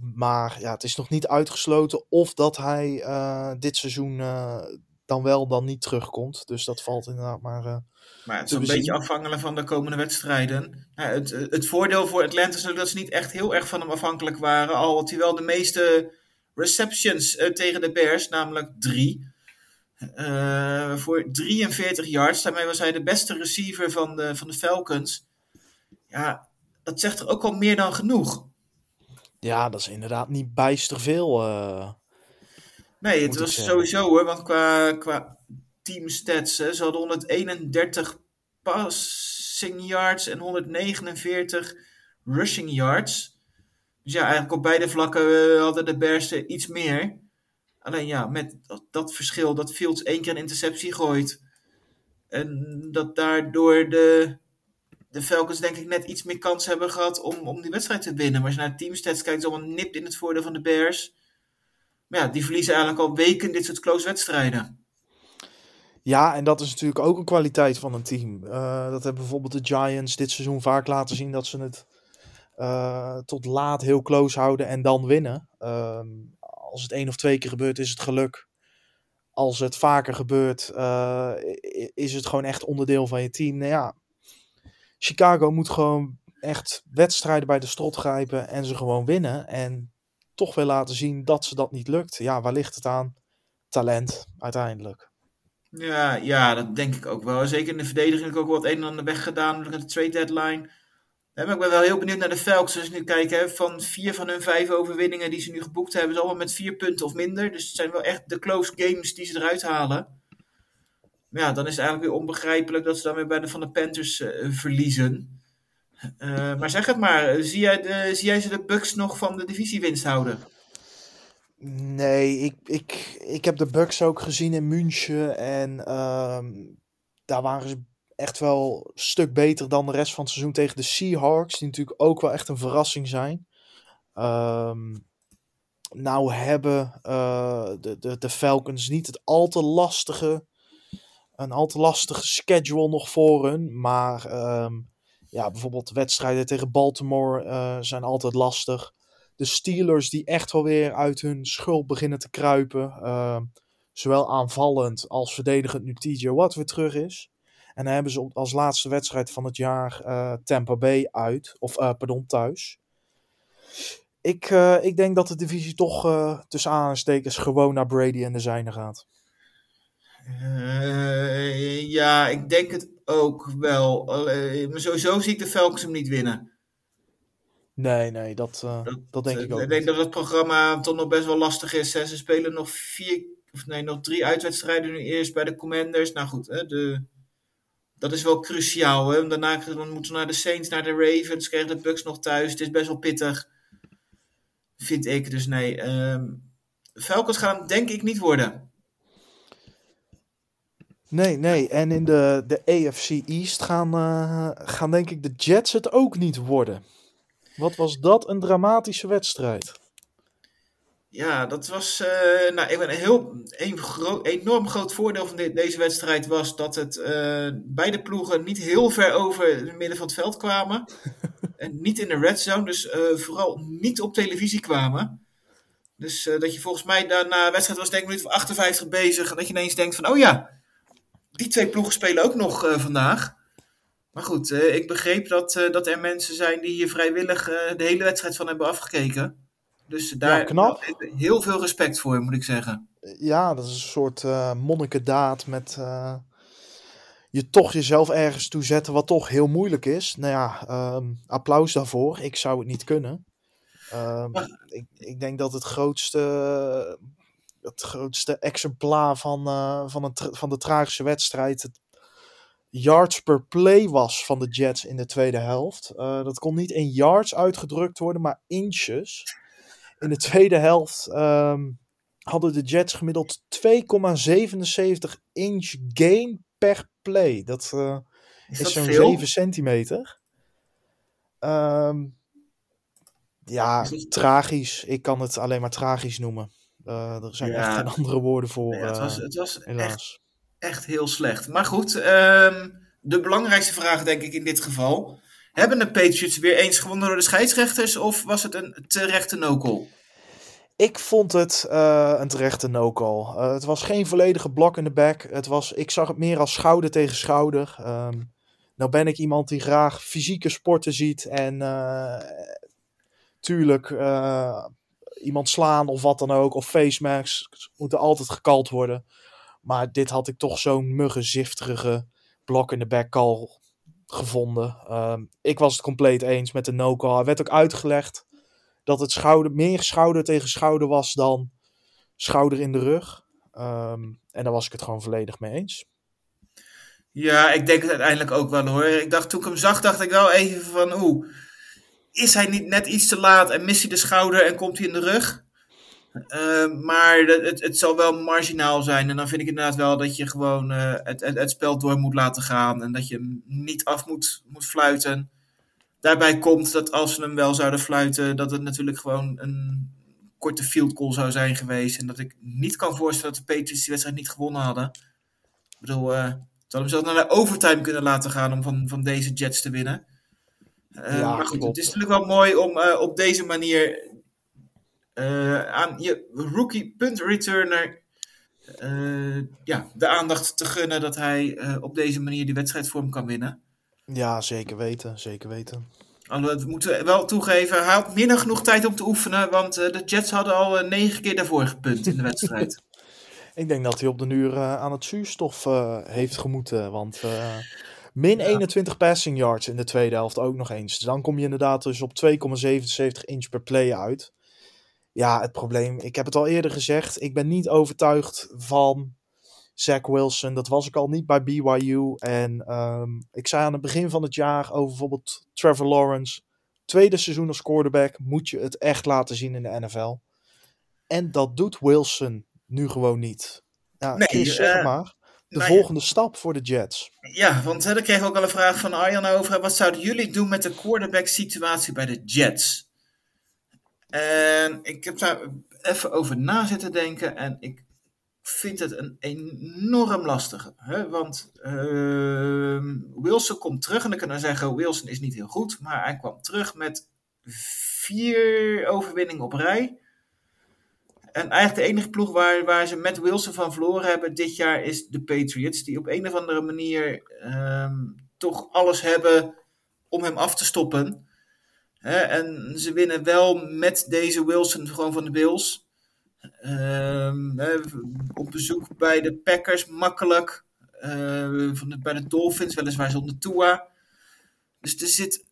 Speaker 2: maar ja, het is nog niet uitgesloten of dat hij uh, dit seizoen uh, dan wel dan niet terugkomt. Dus dat valt inderdaad maar. Uh,
Speaker 1: maar het is een beetje afhankelijk van de komende wedstrijden. Ja, het, het voordeel voor Atlanta is natuurlijk dat ze niet echt heel erg van hem afhankelijk waren. Al had hij wel de meeste receptions tegen de Bears, namelijk drie. voor 43 yards. Daarmee was hij de beste receiver van de, van de Falcons. Ja, dat zegt er ook al meer dan genoeg.
Speaker 2: Ja, dat is inderdaad niet bijster veel. Uh,
Speaker 1: nee, het was sowieso hoor, want qua, qua team stats, hè, ze hadden 131 passing yards en 149 rushing yards. Dus ja, eigenlijk op beide vlakken uh, hadden de Bears iets meer. Alleen ja, met dat, dat, verschil dat Fields één keer een interceptie gooit. En dat daardoor de de Falcons denk ik net iets meer kans hebben gehad om, om die wedstrijd te winnen. Maar als je naar teamstats kijkt, is allemaal nipt in het voordeel van de Bears. Maar ja, die verliezen eigenlijk al weken dit soort close wedstrijden.
Speaker 2: Ja, en dat is natuurlijk ook een kwaliteit van een team. Uh, dat hebben bijvoorbeeld de Giants dit seizoen vaak laten zien dat ze het uh, tot laat heel close houden en dan winnen. Uh, als het één of twee keer gebeurt, is het geluk. Als het vaker gebeurt, uh, is het gewoon echt onderdeel van je team. Nou ja, Chicago moet gewoon echt wedstrijden bij de strot grijpen en ze gewoon winnen. En toch weer laten zien dat ze dat niet lukt. Ja, waar ligt het aan? Talent, uiteindelijk.
Speaker 1: Ja, ja, dat denk ik ook wel. Zeker in de verdediging ik ook wat een en ander weggedaan met de trade deadline. Maar ik ben wel heel benieuwd naar de Falcons. Als je nu kijkt, hè, van vier van hun vijf overwinningen die ze nu geboekt hebben, is allemaal met vier punten of minder. Dus het zijn wel echt de close games die ze eruit halen. Ja, dan is het eigenlijk weer onbegrijpelijk dat ze dan weer bij de van de Panthers uh, verliezen. Eh, maar zeg het maar, zie jij, de, zie jij ze de Bucks nog van de divisiewinst houden?
Speaker 2: Nee, ik, ik, ik heb de Bucks ook gezien in München. En ehm, daar waren ze echt wel een stuk beter dan de rest van het seizoen tegen de Seahawks. Die natuurlijk ook wel echt een verrassing zijn. Ehm, nou hebben eh, de, de, de Falcons niet het al te lastige, een al te lastige schedule nog voor hun. Maar ehm, ja, bijvoorbeeld wedstrijden tegen Baltimore eh, zijn altijd lastig. De Steelers die echt wel weer uit hun schuld beginnen te kruipen. ehm, zowel aanvallend als verdedigend nu TJ Watt weer terug is. En dan hebben ze als laatste wedstrijd van het jaar eh, Tampa Bay uit. Of eh, pardon, thuis. Ik, ik denk dat de divisie toch tussen aanstekens gewoon naar Brady en de zijne gaat.
Speaker 1: Eh, ja, ik denk het ook wel. Allee, maar sowieso zie ik de Falcons hem niet winnen.
Speaker 2: Nee, nee, dat, eh, dat, denk ik ook.
Speaker 1: Ik denk dat het programma toch nog best wel lastig is. Hè. Ze spelen nog vier, of nee, nog drie uitwedstrijden nu eerst bij de Commanders. Nou goed, hè, de, dat is wel cruciaal. Hè. Daarna dan moeten we naar de Saints, naar de Ravens, krijgen de Bucks nog thuis. Het is best wel pittig, vind ik. Dus nee, ehm Falcons gaan denk ik niet worden.
Speaker 2: Nee, nee. En in de, de AFC East gaan, eh, gaan denk ik de Jets het ook niet worden. Wat was dat een dramatische wedstrijd.
Speaker 1: Ja, dat was. eh, nou, ik ben heel, een enorm groot voordeel van deze wedstrijd was dat het eh, beide ploegen niet heel ver over het midden van het veld kwamen. en niet in de red zone, dus vooral niet op televisie kwamen. Dus dat je volgens mij daarna wedstrijd was denk ik minuut of 58 bezig. En dat je ineens denkt van, oh ja, die twee ploegen spelen ook nog eh, vandaag. Maar goed, eh, ik begreep dat, eh, dat er mensen zijn die hier vrijwillig de hele wedstrijd van hebben afgekeken. Dus daar
Speaker 2: knap.
Speaker 1: heel veel respect voor, moet ik zeggen.
Speaker 2: Ja, dat is een soort eh monnikendaad met je toch jezelf ergens toe zetten wat toch heel moeilijk is. Nou ja, ehm, applaus daarvoor. Ik zou het niet kunnen. Ehm, ik, ik denk dat het grootste, het grootste exemplaar van, eh, van, een van de tragische wedstrijd het yards per play was van de Jets in de tweede helft. Eh, dat kon niet in yards uitgedrukt worden, maar inches. In de tweede helft ehm, hadden de Jets gemiddeld 2,77 inch gain per play. Dat eh,
Speaker 1: Is
Speaker 2: zo'n
Speaker 1: veel?
Speaker 2: 7 centimeter. Ehm, ja, tragisch. Ik kan het alleen maar tragisch noemen. Eh, er zijn
Speaker 1: Ja.
Speaker 2: echt geen andere woorden voor,
Speaker 1: Ja, het was,
Speaker 2: eh,
Speaker 1: het was echt, echt heel slecht. Maar goed, ehm, de belangrijkste vraag denk ik in dit geval. Hebben de Patriots weer eens gewonnen door de scheidsrechters of was het een terechte no-call?
Speaker 2: Ik vond het eh, een terechte no-call. Het was geen volledige blok in de back. Het was, ik zag het meer als schouder tegen schouder. Ehm, nou ben ik iemand die graag fysieke sporten ziet. En eh, tuurlijk, iemand slaan of wat dan ook. Of face masks moeten altijd gekald worden. Maar dit had ik toch zo'n muggenzifterige blok in de back call gevonden. Ehm, ik was het compleet eens met de no-call. Hij werd ook uitgelegd dat het schouder, meer schouder tegen schouder was dan schouder in de rug. Ehm, en daar was ik het gewoon volledig mee eens.
Speaker 1: Ja, ik denk het uiteindelijk ook wel hoor. Ik dacht, toen ik hem zag, dacht ik wel even van oeh, is hij niet net iets te laat en mist hij de schouder en komt hij in de rug? Eh, maar het, het zal wel marginaal zijn. En dan vind ik inderdaad wel dat je gewoon eh, het, het, spel door moet laten gaan. En dat je hem niet af moet, moet fluiten. Daarbij komt dat als ze hem wel zouden fluiten, dat het natuurlijk gewoon een korte field goal zou zijn geweest. En dat ik niet kan voorstellen dat de Patriots die wedstrijd niet gewonnen hadden. Ik bedoel, eh ze hadden hem zelfs naar de overtime kunnen laten gaan om van, van deze Jets te winnen. Eh,
Speaker 2: Ja,
Speaker 1: maar goed,
Speaker 2: klopt.
Speaker 1: het is natuurlijk wel mooi om eh, op deze manier eh, aan je rookie punt returner ja, de aandacht te gunnen dat hij op deze manier die wedstrijd voor hem kan winnen.
Speaker 2: Ja, zeker weten. Zeker weten.
Speaker 1: Alhoewel, we moeten wel toegeven, hij had meer dan genoeg tijd om te oefenen, want de Jets hadden al negen keer daarvoor gepunt in de wedstrijd.
Speaker 2: Ik denk dat hij op de uur aan het zuurstof heeft gemoeten. Want min 21 passing yards in de tweede helft ook nog eens. Dus dan kom je inderdaad dus op 2,77 inch per play uit. Ja, het probleem, ik heb het al eerder gezegd. Ik ben niet overtuigd van Zach Wilson, dat was ik al niet bij BYU. En ehm, ik zei aan het begin van het jaar over bijvoorbeeld Trevor Lawrence. Tweede seizoen als quarterback moet je het echt laten zien in de NFL. En dat doet Wilson nu gewoon niet. Ja,
Speaker 1: Nee,
Speaker 2: Chris, zeg
Speaker 1: eh,
Speaker 2: maar. De
Speaker 1: nou
Speaker 2: volgende stap voor de Jets.
Speaker 1: Ja, want hè, we ook al een vraag van Arjan over. Wat zouden jullie doen met de quarterback situatie bij de Jets? En ik heb daar even over na zitten denken. En ik vind het een enorm lastige. Hè? Want ehm, Wilson komt terug. En dan kunnen we zeggen, Wilson is niet heel goed. Maar hij kwam terug met vier overwinningen op rij. En eigenlijk de enige ploeg waar, waar ze met Wilson van verloren hebben dit jaar is de Patriots. Die op een of andere manier ehm, toch alles hebben om hem af te stoppen. En ze winnen wel met deze Wilson gewoon van de Bills. Ehm, op bezoek bij de Packers makkelijk. Eh, van de, bij de Dolphins, weliswaar zonder Tua. Dus er zit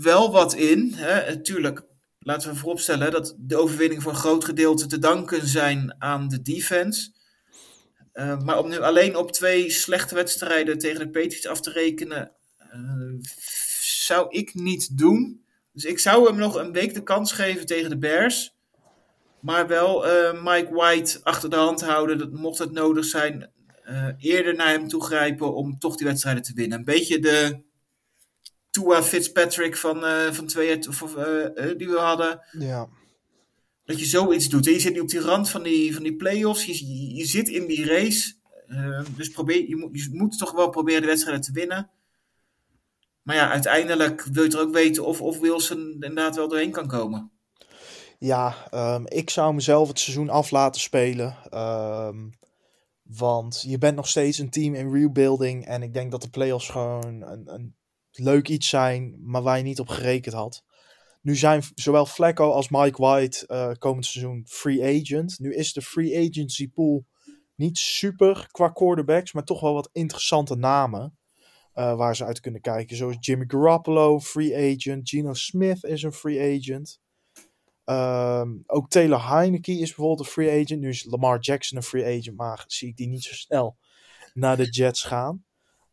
Speaker 1: wel wat in. Hè. Natuurlijk, laten we vooropstellen dat de overwinning voor een groot gedeelte te danken zijn aan de defense. Eh, maar om nu alleen op twee slechte wedstrijden tegen de Patriots af te rekenen, eh, zou ik niet doen. Dus ik zou hem nog een week de kans geven tegen de Bears. Maar wel eh, Mike White achter de hand houden. Dat mocht het nodig zijn, eerder naar hem toe grijpen om toch die wedstrijden te winnen. Een beetje de Tua Fitzpatrick van, eh, van twee jaar of, eh, eh, die we hadden.
Speaker 2: Ja.
Speaker 1: Dat je zoiets doet. En je zit nu op die rand van die, van die play-offs. Je, je, zit in die race. Eh, dus probeer, je, moet, je moet toch wel proberen de wedstrijden te winnen. Maar ja, uiteindelijk wil je er ook weten of, of Wilson inderdaad wel doorheen kan komen.
Speaker 2: Ja, ehm, ik zou mezelf het seizoen af laten spelen. ehm, want je bent nog steeds een team in rebuilding. En ik denk dat de playoffs gewoon een, een leuk iets zijn, maar waar je niet op gerekend had. Nu zijn zowel Flacco als Mike White eh, komend seizoen free agent. Nu is de free agency pool niet super qua quarterbacks, maar toch wel wat interessante namen. eh, waar ze uit kunnen kijken. Zoals Jimmy Garoppolo, free agent. Geno Smith is een free agent. Ehm, ook Taylor Heineke is bijvoorbeeld een free agent. Nu is Lamar Jackson een free agent, maar zie ik die niet zo snel naar de Jets gaan.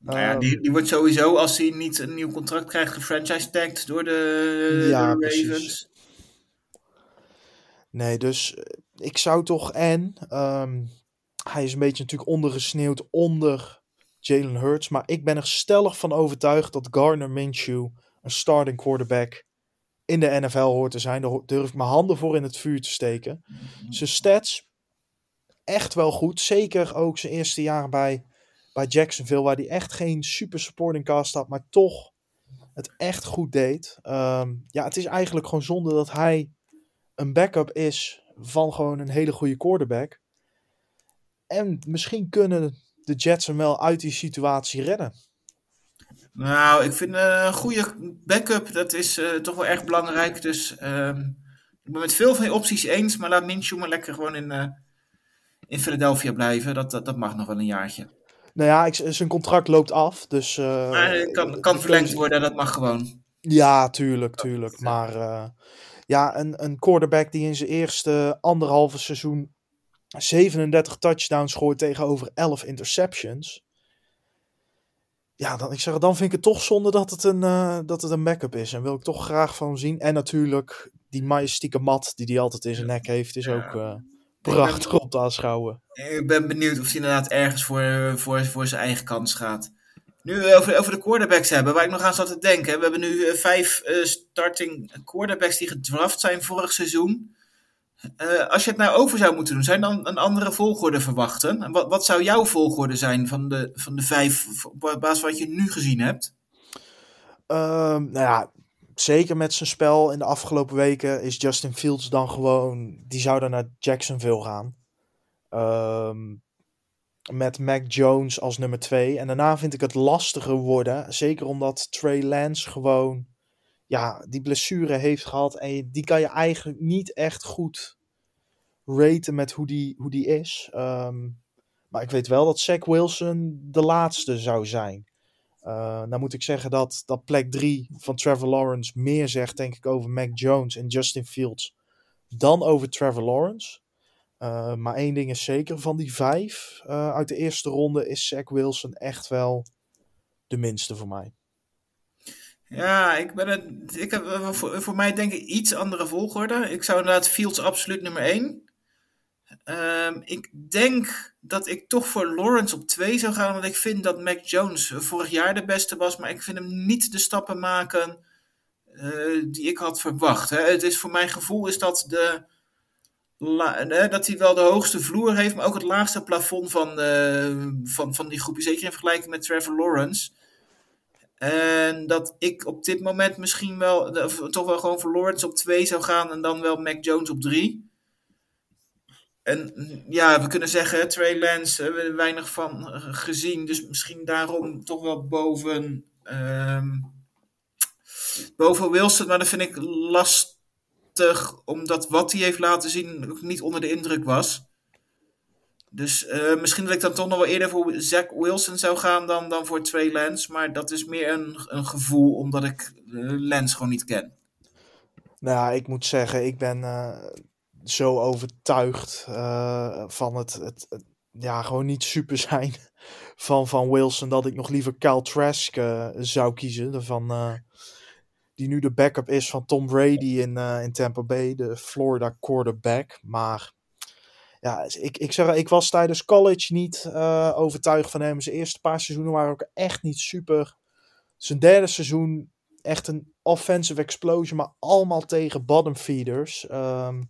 Speaker 1: Nou ja,
Speaker 2: Ehm,
Speaker 1: die, die wordt sowieso, als hij niet een nieuw contract krijgt, gefranchise tagged door de,
Speaker 2: Ja,
Speaker 1: de
Speaker 2: precies.
Speaker 1: Ravens.
Speaker 2: Nee, dus eh, ik zou toch en ehm, hij is een beetje natuurlijk ondergesneeuwd onder Jalen Hurts, maar ik ben er stellig van overtuigd dat Gardner Minshew een starting quarterback in de NFL hoort te zijn. Daar durf ik mijn handen voor in het vuur te steken. Zijn stats echt wel goed, zeker ook zijn eerste jaar bij, bij Jacksonville, waar hij echt geen super supporting cast had, maar toch het echt goed deed. Ehm, ja, het is eigenlijk gewoon zonde dat hij een backup is van gewoon een hele goede quarterback. En misschien kunnen de Jets hem wel uit die situatie redden.
Speaker 1: Nou, ik vind eh, een goede backup, dat is eh, toch wel erg belangrijk. Dus ehm, ik ben met veel van die opties eens, maar laat Minshew maar lekker gewoon in, eh, in Philadelphia blijven. Dat, dat, dat mag nog wel een jaartje.
Speaker 2: Nou ja, ik, zijn contract loopt af, dus... eh,
Speaker 1: Maar het kan, kan verlengd worden, dat mag gewoon.
Speaker 2: Ja, tuurlijk, tuurlijk. Maar eh, ja, een, een quarterback die in zijn eerste anderhalve seizoen 37 touchdowns gooit tegenover 11 interceptions. Ja, dan, ik zeg, dan vind ik het toch zonde dat het, een, eh, dat het een backup is. En wil ik toch graag van hem zien. En natuurlijk, die majestieke mat die hij altijd in zijn nek heeft, is ook prachtig om te aanschouwen.
Speaker 1: Ik ben benieuwd of hij inderdaad ergens voor, voor, voor zijn eigen kans gaat. Nu eh, over, over de quarterbacks hebben, waar ik nog aan zat te denken. We hebben nu eh, vijf eh, starting quarterbacks die gedraft zijn vorig seizoen. Als je het nou over zou moeten doen, zou je dan een andere volgorde verwachten? En wat, wat zou jouw volgorde zijn van de, van de vijf, op basis van wat je nu gezien hebt?
Speaker 2: Ehm, nou ja, zeker met zijn spel in de afgelopen weken is Justin Fields dan gewoon. Die zou dan naar Jacksonville gaan. Ehm, met Mac Jones als nummer twee. En daarna vind ik het lastiger worden. Zeker omdat Trey Lance gewoon. Ja, die blessure heeft gehad. En die kan je eigenlijk niet echt goed raten met hoe die, hoe die is. Ehm, maar ik weet wel dat Zach Wilson de laatste zou zijn. Uh, nou moet ik zeggen dat, dat plek 3 van Trevor Lawrence meer zegt, denk ik, over Mac Jones en Justin Fields dan over Trevor Lawrence. Uh, maar één ding is zeker, van die vijf uh, uit de eerste ronde is Zach Wilson echt wel de minste voor mij.
Speaker 1: Ja, ik ben ik heb voor, voor mij denk ik iets andere volgorde. Ik zou inderdaad Fields absoluut nummer één. Um, ik denk dat ik toch voor Lawrence op 2 zou gaan. Want ik vind dat Mac Jones vorig jaar de beste was. Maar ik vind hem niet de stappen maken uh, die ik had verwacht. Hè. Het is voor mijn gevoel is dat, de, dat hij wel de hoogste vloer heeft. Maar ook het laagste plafond van, uh, van, van die groep. Zeker in vergelijking met Trevor Lawrence. En dat ik op dit moment misschien wel, toch wel gewoon voor Lawrence op 2 zou gaan. En dan wel Mac Jones op 3. En ja, we kunnen zeggen, Trey Lance hebben we er weinig van gezien. Dus misschien daarom toch wel boven, um, boven Wilson. Maar dat vind ik lastig, omdat wat hij heeft laten zien ook niet onder de indruk was. Dus uh, misschien dat ik dan toch nog wel eerder voor Zach Wilson zou gaan dan, dan voor Trey Lance. Maar dat is meer een, een gevoel, omdat ik Lance gewoon niet ken.
Speaker 2: Nou, ik moet zeggen, ik ben... zo overtuigd uh, van het, het, ja, gewoon niet super zijn van, van Wilson dat ik nog liever Kyle Trask uh, zou kiezen. Van, uh, die nu de backup is van Tom Brady in, in Tampa Bay, de Florida quarterback. Maar ja, ik, ik, zeg, ik was tijdens college niet overtuigd van hem. Zijn eerste paar seizoenen waren ook echt niet super. Zijn derde seizoen echt een offensive explosion, maar allemaal tegen bottom feeders. Um,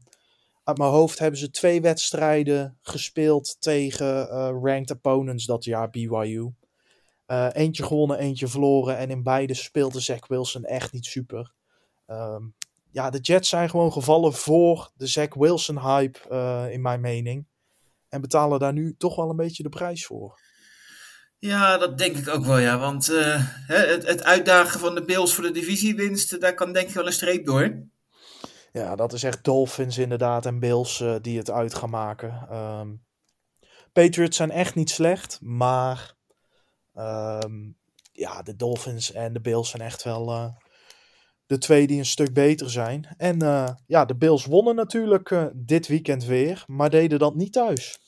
Speaker 2: uit mijn hoofd hebben ze twee wedstrijden gespeeld tegen uh, ranked opponents dat jaar, BYU. Uh, eentje gewonnen, eentje verloren. En in beide speelde Zach Wilson echt niet super. Um, ja, de Jets zijn gewoon gevallen voor de Zach Wilson hype, uh, in mijn mening. En betalen daar nu toch wel een beetje de prijs voor.
Speaker 1: Ja, dat denk ik ook wel, ja. Want het, het uitdagen van de Bills voor de divisiewinst, daar kan denk ik wel een streep door.
Speaker 2: Ja, dat is echt Dolphins inderdaad en Bills uh, die het uit gaan maken. Um, Patriots zijn echt niet slecht, maar um, ja, de Dolphins en de Bills zijn echt wel uh, de twee die een stuk beter zijn. En uh, ja, de Bills wonnen natuurlijk dit weekend weer, maar deden dat niet thuis.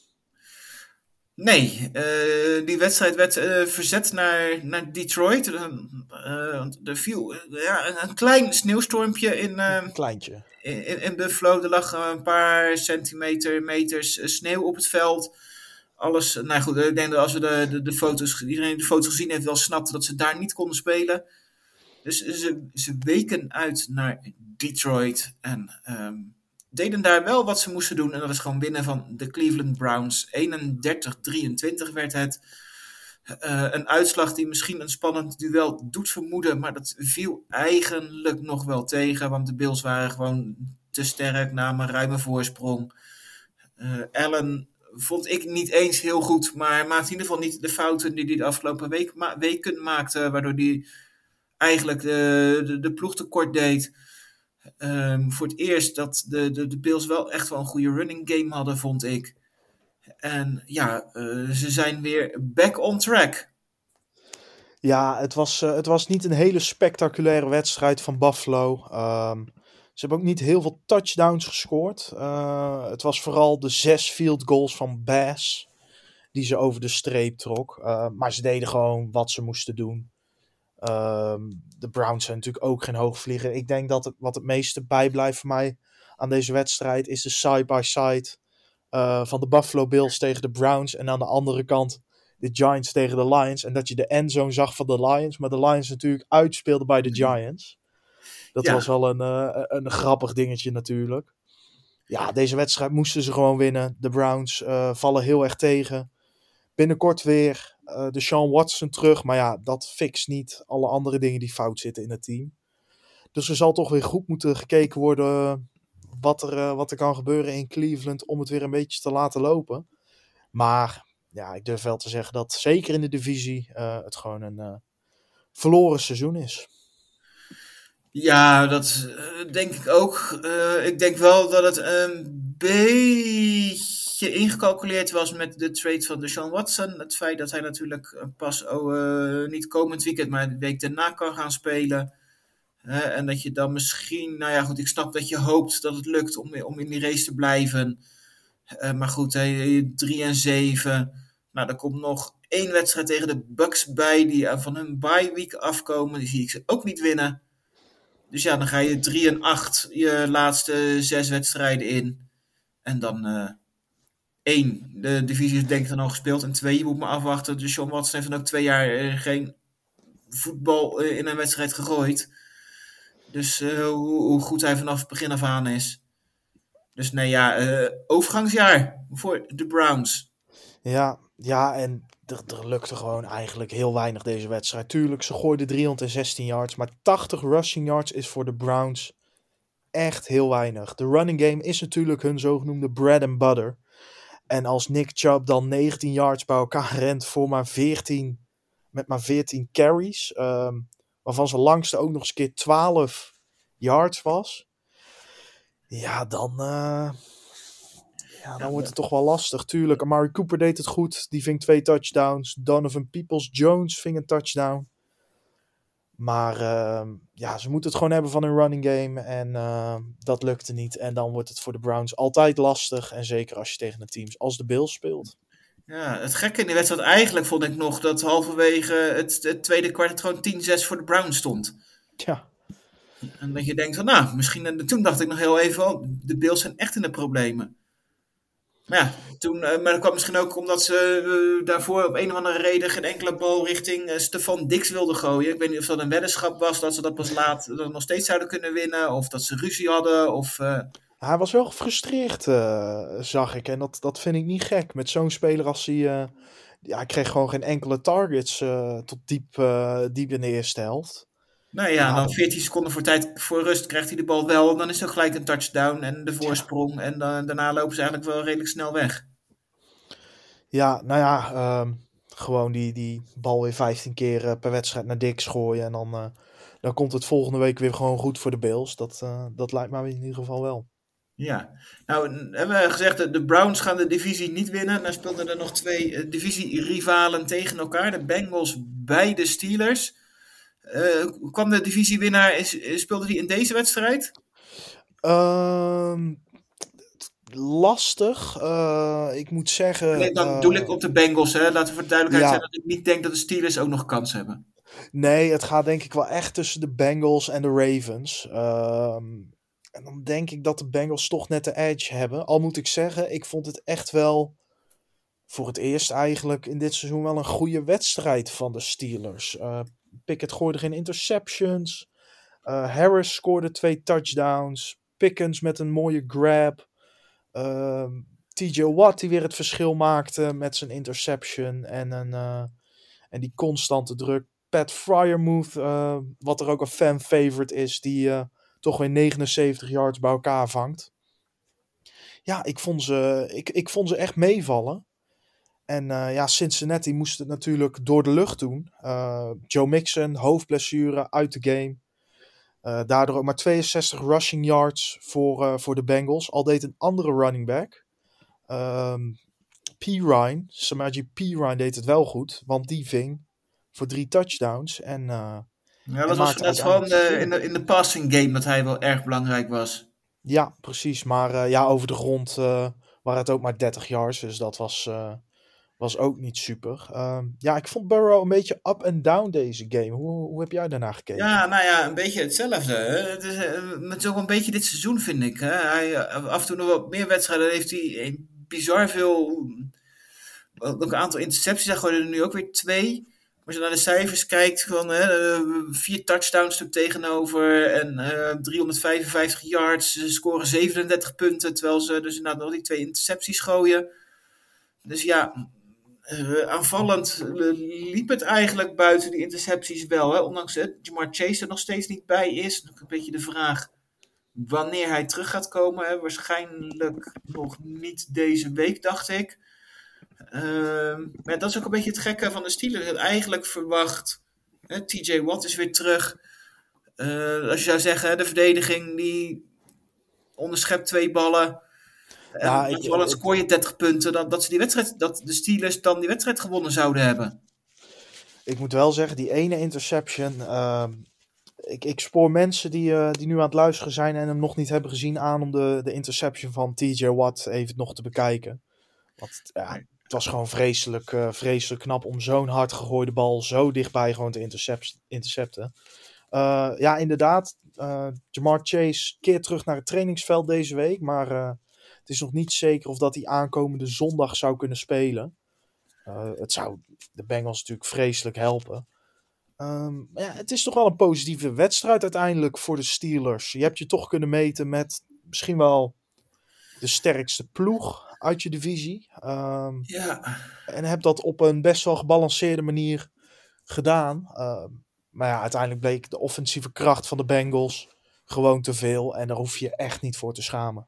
Speaker 1: Nee, uh, die wedstrijd werd uh, verzet naar, naar Detroit. Uh, er viel ja, een klein sneeuwstormpje in.
Speaker 2: kleintje.
Speaker 1: In, in Buffalo. Er lag een paar centimeter, meters sneeuw op het veld. Alles, nou goed, ik denk dat als we de, de, de foto's, iedereen die de foto's gezien heeft, wel snapte dat ze daar niet konden spelen. Dus ze, ze weken uit naar Detroit. En um, deden daar wel wat ze moesten doen. En dat is gewoon winnen van de Cleveland Browns. 31-23 werd het. Uh, een uitslag die misschien een spannend duel doet vermoeden. Maar dat viel eigenlijk nog wel tegen. Want de Bills waren gewoon te sterk, namen ruime voorsprong. Uh, Allen vond ik niet eens heel goed. Maar maakte in ieder geval niet de fouten die hij de afgelopen week, ma weken maakte. Waardoor hij eigenlijk de, de ploeg tekort deed. Um, voor het eerst dat de, de, de Bills wel echt wel een goede running game hadden, vond ik. En ja, uh, ze zijn weer back on track.
Speaker 2: Ja, het was, uh, het was niet een hele spectaculaire wedstrijd van Buffalo. Um, ze hebben ook niet heel veel touchdowns gescoord. Uh, het was vooral de zes field goals van Bass die ze over de streep trok. maar ze deden gewoon wat ze moesten doen. Um, de Browns zijn natuurlijk ook geen hoogvlieger. Ik denk dat het, wat het meeste bijblijft voor mij aan deze wedstrijd is de side-by-side uh, van de Buffalo Bills tegen de Browns. En aan de andere kant de Giants tegen de Lions. En dat je de endzone zag van de Lions. Maar de Lions natuurlijk uitspeelden bij de mhm. Giants. Dat ja. was wel een, uh, een grappig dingetje natuurlijk. Ja, deze wedstrijd moesten ze gewoon winnen. De Browns uh, vallen heel erg tegen. Binnenkort weer uh, de Sean Watson terug. Maar ja, dat fixt niet alle andere dingen die fout zitten in het team. Dus er zal toch weer goed moeten gekeken worden wat er, uh, wat er kan gebeuren in Cleveland om het weer een beetje te laten lopen. Maar ja, ik durf wel te zeggen dat zeker in de divisie uh, het gewoon een verloren seizoen is.
Speaker 1: Ja, dat denk ik ook. ik denk wel dat het een beetje beetje ingecalculeerd was met de trade van Deshaun Watson. Het feit dat hij natuurlijk pas oh, uh, niet komend weekend, maar de week daarna kan gaan spelen. En dat je dan misschien, nou ja goed, ik snap dat je hoopt dat het lukt om, om in die race te blijven. Eh, maar goed, hè, 3 en 7. Nou, er komt nog één wedstrijd tegen de Bucks bij, die eh, van hun bye week afkomen. Die zie ik ze ook niet winnen. Dus ja, dan ga je 3 en 8 je laatste zes wedstrijden in. En dan eh één, de divisie is denk ik dan al gespeeld. En twee, je moet maar afwachten. Dus Sean Watson heeft dan ook twee jaar eh, geen voetbal eh, in een wedstrijd gegooid. Dus eh, hoe, hoe goed hij vanaf het begin af aan is. Dus nee, ja, overgangsjaar voor de Browns.
Speaker 2: Ja, ja en er, er lukte gewoon eigenlijk heel weinig deze wedstrijd. Tuurlijk, ze gooiden 316 yards, maar 80 rushing yards is voor de Browns echt heel weinig. De running game is natuurlijk hun zogenoemde bread and butter. En als Nick Chubb dan 19 yards bij elkaar rent voor maar 14, met maar 14 carries, ehm, waarvan zijn langste ook nog eens een keer 12 yards was. Ja, dan, eh, ja, dan wordt het toch wel lastig. Tuurlijk, Amari Cooper deed het goed. Die ving twee touchdowns. Donovan Peoples-Jones ving een touchdown. Maar ehm, ja, ze moeten het gewoon hebben van hun running game. En ehm, dat lukte niet. En dan wordt het voor de Browns altijd lastig. En zeker als je tegen een teams als de Bills speelt.
Speaker 1: Ja, het gekke in die wedstrijd eigenlijk vond ik nog dat halverwege het, het tweede kwart het gewoon 10-6 voor de Browns stond.
Speaker 2: Ja,
Speaker 1: En dat je denkt van, nou, misschien, en toen dacht ik nog heel even, oh, de Bills zijn echt in de problemen. Ja, toen, eh, maar dat kwam misschien ook omdat ze eh, daarvoor op een of andere reden geen enkele bal richting eh, Stefan Dix wilden gooien. Ik weet niet of dat een weddenschap was, dat ze dat pas laat nog steeds zouden kunnen winnen. Of dat ze ruzie hadden, of...
Speaker 2: hij was wel gefrustreerd, zag ik. En dat, dat vind ik niet gek. Met zo'n speler als hij... ja, hij kreeg gewoon geen enkele targets tot diep, diep in de eerste helft.
Speaker 1: Nou ja, dan 14 seconden voor, tijd, voor rust krijgt hij de bal wel. En dan is er gelijk een touchdown en de voorsprong. En dan, daarna lopen ze eigenlijk wel redelijk snel weg.
Speaker 2: Ja, nou ja, ehm, gewoon die, die bal weer 15 keer eh, per wedstrijd naar Dix gooien. En dan, eh, dan komt het volgende week weer gewoon goed voor de Bills. Dat, eh, dat lijkt mij in ieder geval wel.
Speaker 1: Ja, nou hebben we gezegd dat de Browns gaan de divisie niet winnen. Nou speelden er nog twee divisie-rivalen tegen elkaar. De Bengals bij de Steelers. Eh, kwam de divisiewinnaar, is, is- speelde die in deze wedstrijd?
Speaker 2: Ehm, lastig. eh, ik moet zeggen.
Speaker 1: Nee, dan
Speaker 2: eh,
Speaker 1: doe ik op de Bengals. Hè. Laten we voor de duidelijkheid
Speaker 2: ja.
Speaker 1: zijn dat ik niet denk dat de Steelers ook nog kans hebben.
Speaker 2: Nee, het gaat denk ik wel echt tussen de Bengals en de Ravens. Ehm, en dan denk ik dat de Bengals toch net de edge hebben. Al moet ik zeggen, ik vond het echt wel voor het eerst eigenlijk in dit seizoen wel een goede wedstrijd van de Steelers. Pickett gooide geen interceptions. Eh, Harris scoorde twee touchdowns. Pickens met een mooie grab. Ehm, TJ Watt die weer het verschil maakte met zijn interception en, een, eh, en die constante druk. Pat Fryermuth, eh, wat er ook een fan favorite is, die toch weer 79 yards bij elkaar vangt. Ja, ik vond ze, ik, ik vond ze echt meevallen. En eh, ja, Cincinnati moest het natuurlijk door de lucht doen. Eh, Joe Mixon, hoofdblessure, uit de game. Eh, daardoor ook maar 62 rushing yards voor, voor de Bengals. Al deed een andere running back. Ehm P. Ryan, Samaji P. Ryan deed het wel goed. Want die ving voor drie touchdowns. En uh,
Speaker 1: Ja, dat was net gewoon in, de, in de passing game dat hij wel erg belangrijk was.
Speaker 2: ja, precies. Maar uh, ja, over de grond uh, waren het ook maar 30 yards. Dus dat was, uh, was ook niet super. Uh, ja, ik vond Burrow een beetje up en down deze game. Hoe, hoe heb jij daarna gekeken?
Speaker 1: Ja, nou ja, een beetje hetzelfde. Het is met zo'n een beetje dit seizoen, vind ik. Hè? Hij, af en toe nog wat meer wedstrijden heeft hij bizar veel... Ook een aantal intercepties. Hij gooide er nu ook weer twee. Als je naar de cijfers kijkt, gewoon hè, vier touchdowns er tegenover en uh, 355 yards. Ze scoren 37 punten, terwijl ze dus inderdaad nog die twee intercepties gooien. Dus ja, uh, aanvallend liep het eigenlijk buiten die intercepties wel. Hè? Ondanks dat Jamar Chase er nog steeds niet bij is. Nog een beetje de vraag wanneer hij terug gaat komen. Hè? Waarschijnlijk nog niet deze week, dacht ik. Uh, maar dat is ook een beetje het gekke van de Steelers. Dat eigenlijk verwacht. Hè, TJ Watt is weer terug. Uh, als je zou zeggen, de verdediging die onderschept twee ballen. Ja, ik, scoor je 30 punten. Dat, dat, ze die wedstrijd, dat de Steelers dan die wedstrijd gewonnen zouden hebben.
Speaker 2: Ik moet wel zeggen, die ene interception. Uh, ik, ik spoor mensen die, eh, die nu aan het luisteren zijn en hem nog niet hebben gezien aan om de, de interception van TJ Watt even nog te bekijken. Want ja, het was gewoon vreselijk, eh, vreselijk knap om zo'n hard gegooide bal zo dichtbij gewoon te intercept, intercepten. Eh, ja, inderdaad. eh Jamar Chase keert terug naar het trainingsveld deze week. Maar eh, het is nog niet zeker of dat hij aankomende zondag zou kunnen spelen. Eh, het zou de Bengals natuurlijk vreselijk helpen. Ehm, maar ja, het is toch wel een positieve wedstrijd uiteindelijk voor de Steelers. Je hebt je toch kunnen meten met misschien wel de sterkste ploeg uit je divisie. Ehm,
Speaker 1: Ja,
Speaker 2: en heb dat op een best wel gebalanceerde manier gedaan. Ehm, maar ja, uiteindelijk bleek de offensieve kracht van de Bengals gewoon te veel. En daar hoef je echt niet voor te schamen.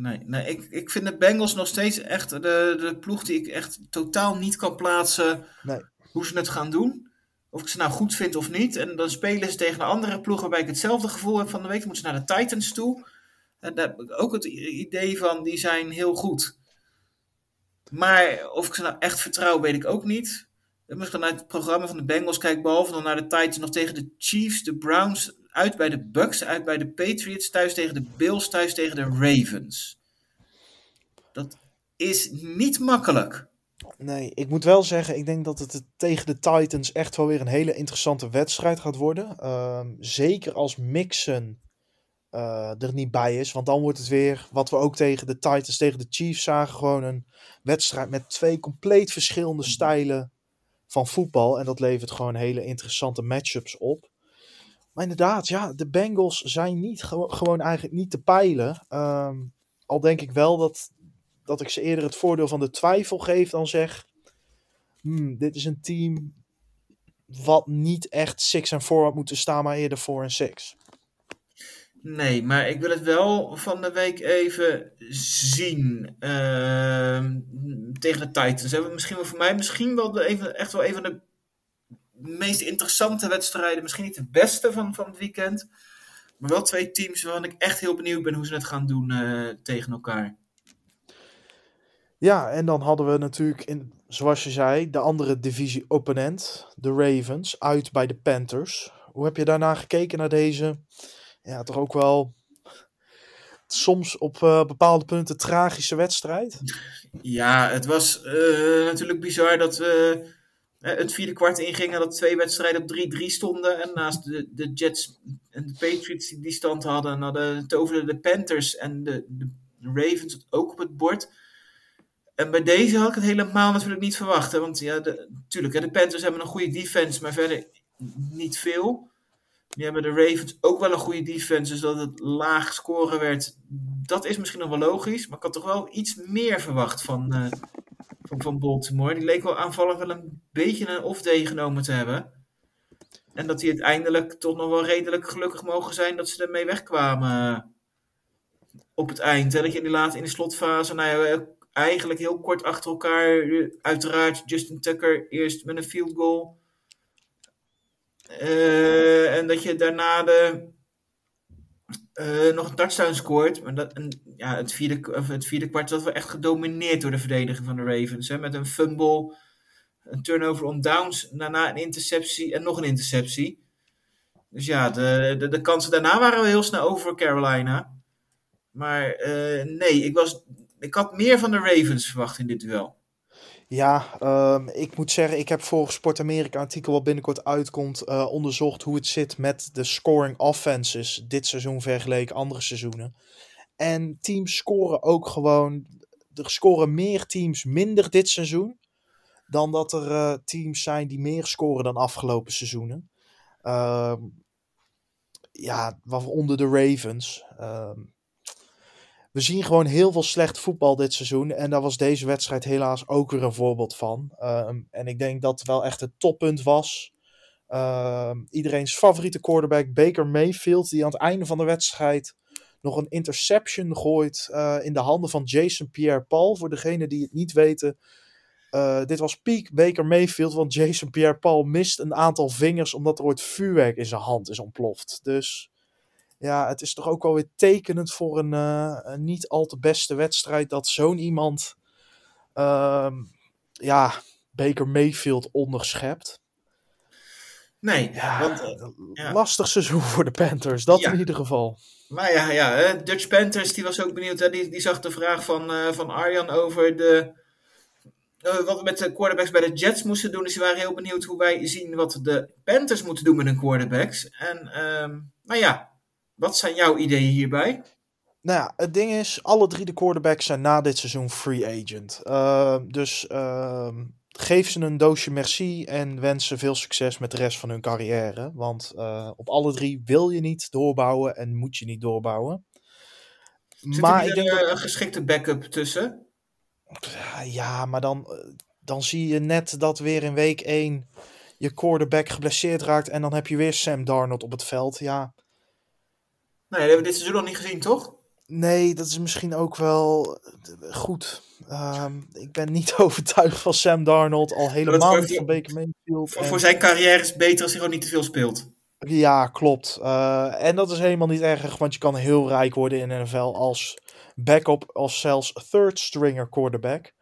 Speaker 1: Nee, nee ik, ik vind de Bengals nog steeds echt de, de ploeg die ik echt totaal niet kan plaatsen
Speaker 2: Nee.
Speaker 1: hoe ze het gaan doen. Of ik ze nou goed vind of niet. En dan spelen ze tegen een andere ploeg waarbij ik hetzelfde gevoel heb van de week. Moeten ze naar de Titans toe. En daar heb ik ook het idee van, die zijn heel goed. Maar of ik ze nou echt vertrouw, weet ik ook niet. En Als ik dan naar het programma van de Bengals kijk, behalve dan naar de Titans, nog tegen de Chiefs, de Browns, uit bij de Bucks, uit bij de Patriots, thuis tegen de Bills, thuis tegen de Ravens. Dat is niet makkelijk.
Speaker 2: Nee, ik moet wel zeggen, ik denk dat het tegen de Titans echt wel weer een hele interessante wedstrijd gaat worden. Ehm, zeker als Mixon eh, er niet bij is. Want dan wordt het weer, wat we ook tegen de Titans, tegen de Chiefs zagen, gewoon een wedstrijd met twee compleet verschillende stijlen van voetbal. En dat levert gewoon hele interessante matchups op. Maar inderdaad, ja, de Bengals zijn niet, gewo- gewoon eigenlijk niet te peilen. Ehm, al denk ik wel dat, dat ik ze eerder het voordeel van de twijfel geef dan zeg... "Hmm, dit is een team wat niet echt 6 en 4 had moeten staan, maar eerder 4 en 6.
Speaker 1: Nee, maar ik wil het wel van de week even zien. Ehm, tegen de Titans. Hebben we misschien wel voor mij misschien wel even, echt wel een van de meest interessante wedstrijden. Misschien niet de beste van, van het weekend. Maar wel twee teams waarvan ik echt heel benieuwd ben hoe ze het gaan doen eh, tegen elkaar.
Speaker 2: Ja, en dan hadden we natuurlijk, in, zoals je zei, de andere divisie-opponent, de Ravens, uit bij de Panthers. Hoe heb je daarna gekeken naar deze, ja, toch ook wel soms op eh, bepaalde punten tragische wedstrijd?
Speaker 1: Ja, het was eh, natuurlijk bizar dat we het vierde kwart ingingen. Dat twee wedstrijden op 3-3 stonden. En naast de, de Jets en de Patriots die die stand hadden, hadden toverden de Panthers en de, de Ravens ook op het bord. En bij deze had ik het helemaal natuurlijk niet verwacht. Want ja, natuurlijk, hè, de Panthers hebben een goede defense, maar verder niet veel. Die hebben de Ravens ook wel een goede defense, dus dat het laag scoren werd, dat is misschien nog wel logisch. Maar ik had toch wel iets meer verwacht van, eh, van, Baltimore. Die leek wel aanvallend wel een beetje een off-day genomen te hebben. En dat die uiteindelijk toch nog wel redelijk gelukkig mogen zijn dat ze ermee wegkwamen eh, op het eind. Dat je in, die laat, in de slotfase, nou eigenlijk heel kort achter elkaar, eh, uiteraard Justin Tucker eerst met een field goal. Eh, en dat je daarna de, eh, nog een touchdown scoort. Maar dat, ja, het, vierde, of het vierde kwart was wel echt gedomineerd door de verdediging van de Ravens. Hè, met een fumble, een turnover on downs, daarna een interceptie en nog een interceptie. Dus ja, de, de, de kansen daarna waren we heel snel over voor Carolina. Maar eh, nee, ik, was, ik had meer van de Ravens verwacht in dit duel.
Speaker 2: Ja, ehm, ik moet zeggen, ik heb voor Sport Amerika artikel wat binnenkort uitkomt eh, onderzocht hoe het zit met de scoring offenses dit seizoen vergeleken andere seizoenen. En teams scoren ook gewoon, er scoren meer teams minder dit seizoen dan dat er eh, teams zijn die meer scoren dan afgelopen seizoenen. Ehm, ja, waaronder de Ravens. Ehm, we zien gewoon heel veel slecht voetbal dit seizoen. En daar was deze wedstrijd helaas ook weer een voorbeeld van. Ehm, en ik denk dat het wel echt het toppunt was. Ehm, iedereen's favoriete quarterback, Baker Mayfield, die aan het einde van de wedstrijd nog een interception gooit eh, in de handen van Jason Pierre-Paul. Voor degenen die het niet weten, eh, dit was peak Baker Mayfield, want Jason Pierre-Paul mist een aantal vingers omdat er ooit vuurwerk in zijn hand is ontploft. Dus ja, het is toch ook wel weer tekenend voor een, eh, een niet al te beste wedstrijd dat zo'n iemand ehm, ja, Baker Mayfield onderschept.
Speaker 1: Nee,
Speaker 2: Ja,
Speaker 1: want, eh, ja.
Speaker 2: lastig seizoen voor de Panthers, dat
Speaker 1: Ja.
Speaker 2: in ieder geval.
Speaker 1: maar ja, ja hè, Dutch Panthers die was ook benieuwd. Hè, die, die zag de vraag van, eh, van Arjan over de, wat we met de quarterbacks bij de Jets moesten doen. Dus die waren heel benieuwd hoe wij zien wat de Panthers moeten doen met hun quarterbacks. En ehm, nou ja, wat zijn jouw ideeën hierbij?
Speaker 2: Nou ja, het ding is, alle drie de quarterbacks zijn na dit seizoen free agent. Ehm, dus ehm, geef ze een doosje merci en wens ze veel succes met de rest van hun carrière. Want eh, op alle drie wil je niet doorbouwen en moet je niet doorbouwen.
Speaker 1: Zit
Speaker 2: maar
Speaker 1: er
Speaker 2: denk
Speaker 1: een,
Speaker 2: dat-
Speaker 1: een geschikte backup tussen?
Speaker 2: Ja, maar dan, eh, dan zie je net dat weer in week 1 je quarterback geblesseerd raakt. En dan heb je weer Sam Darnold op het veld. Ja,
Speaker 1: Nee, dat hebben we dit seizoen nog niet gezien, toch?
Speaker 2: nee, dat is misschien ook wel eh, goed. Ehm, ik ben niet overtuigd van Sam Darnold. Al helemaal niet van Baker Mayfield.
Speaker 1: Voor,
Speaker 2: En-
Speaker 1: voor zijn carrière is het beter als hij gewoon niet te veel speelt.
Speaker 2: Ja, klopt. Eh, en dat is helemaal niet erg, want je kan heel rijk worden in de NFL als backup, als zelfs third stringer quarterback.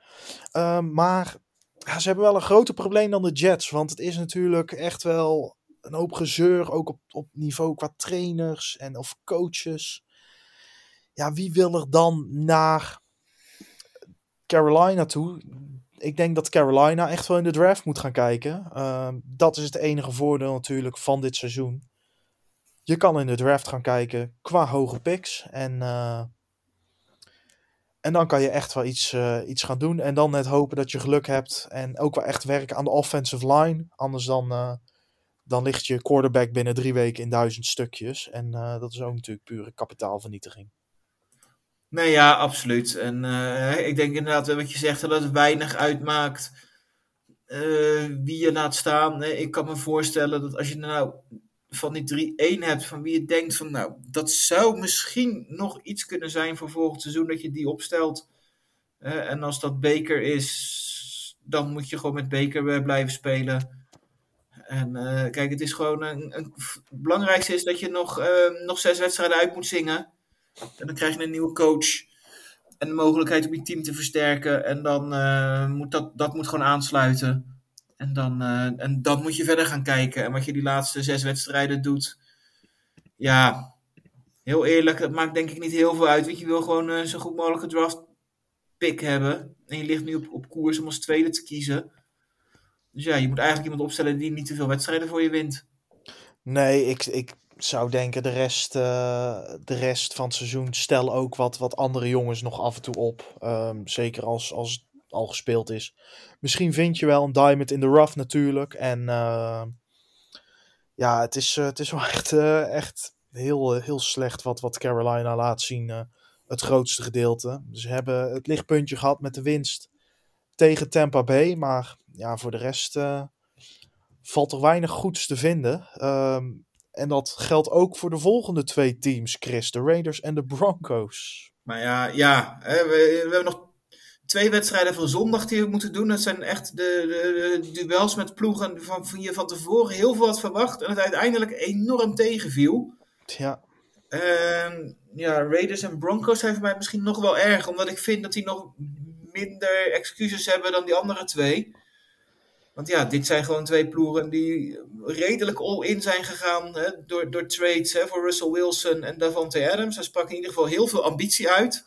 Speaker 2: Ehm, maar ja, ze hebben wel een groter probleem dan de Jets, want het is natuurlijk echt wel een hoop gezeur, ook op, op niveau qua trainers en of coaches. Ja, wie wil er dan naar Carolina toe? Ik denk dat Carolina echt wel in de draft moet gaan kijken. Ehm, dat is het enige voordeel natuurlijk van dit seizoen. Je kan in de draft gaan kijken qua hoge picks. En, eh, en dan kan je echt wel iets, eh, iets gaan doen. En dan net hopen dat je geluk hebt. En ook wel echt werken aan de offensive line. Anders dan, eh, dan ligt je quarterback binnen drie weken in duizend stukjes. En eh, dat is ook natuurlijk pure kapitaalvernietiging.
Speaker 1: Nee, ja, absoluut. En eh, ik denk inderdaad, wat je zegt, dat het weinig uitmaakt eh, wie je laat staan. Ik kan me voorstellen dat als je nou van die 3-1 hebt, van wie je denkt van, nou, dat zou misschien nog iets kunnen zijn voor volgend seizoen, dat je die opstelt. En als dat Baker is, dan moet je gewoon met Baker eh, blijven spelen. En eh, kijk, het is gewoon een, een, het belangrijkste is dat je nog, eh, nog zes wedstrijden uit moet zingen. En dan krijg je een nieuwe coach. En de mogelijkheid om je team te versterken. En dan eh, moet dat, dat moet gewoon aansluiten. En dan, eh, en dan moet je verder gaan kijken. En wat je die laatste zes wedstrijden doet. Ja, heel eerlijk, dat maakt denk ik niet heel veel uit. Want je wil gewoon zo goed mogelijke draft pick hebben. En je ligt nu op, op koers om als tweede te kiezen. Dus ja, je moet eigenlijk iemand opstellen die niet te veel wedstrijden voor je wint.
Speaker 2: Nee, ik, ik zou denken de rest, eh, de rest van het seizoen stel ook wat, wat andere jongens nog af en toe op. Ehm, zeker als, als het al gespeeld is. Misschien vind je wel een diamond in the rough natuurlijk. En eh, ja, het is, eh, het is wel echt, echt heel, heel slecht wat, wat Carolina laat zien. het grootste gedeelte. Ze hebben het lichtpuntje gehad met de winst tegen Tampa Bay. Maar ja, voor de rest eh, valt er weinig goeds te vinden. Ehm, en dat geldt ook voor de volgende twee teams, Chris. De Raiders en de Broncos.
Speaker 1: Maar ja, ja hè, we, we hebben nog twee wedstrijden van zondag die we moeten doen. Dat zijn echt de, de, de duels met ploegen van, van je van tevoren heel veel had verwacht. En het uiteindelijk enorm tegenviel.
Speaker 2: Ja,
Speaker 1: Ehm, ja, Raiders en Broncos zijn voor mij misschien nog wel erg. Omdat ik vind dat die nog minder excuses hebben dan die andere twee. Want ja, dit zijn gewoon twee ploegen die redelijk all-in zijn gegaan hè, door, door trades hè, voor Russell Wilson en Davante Adams. Hij sprak in ieder geval heel veel ambitie uit.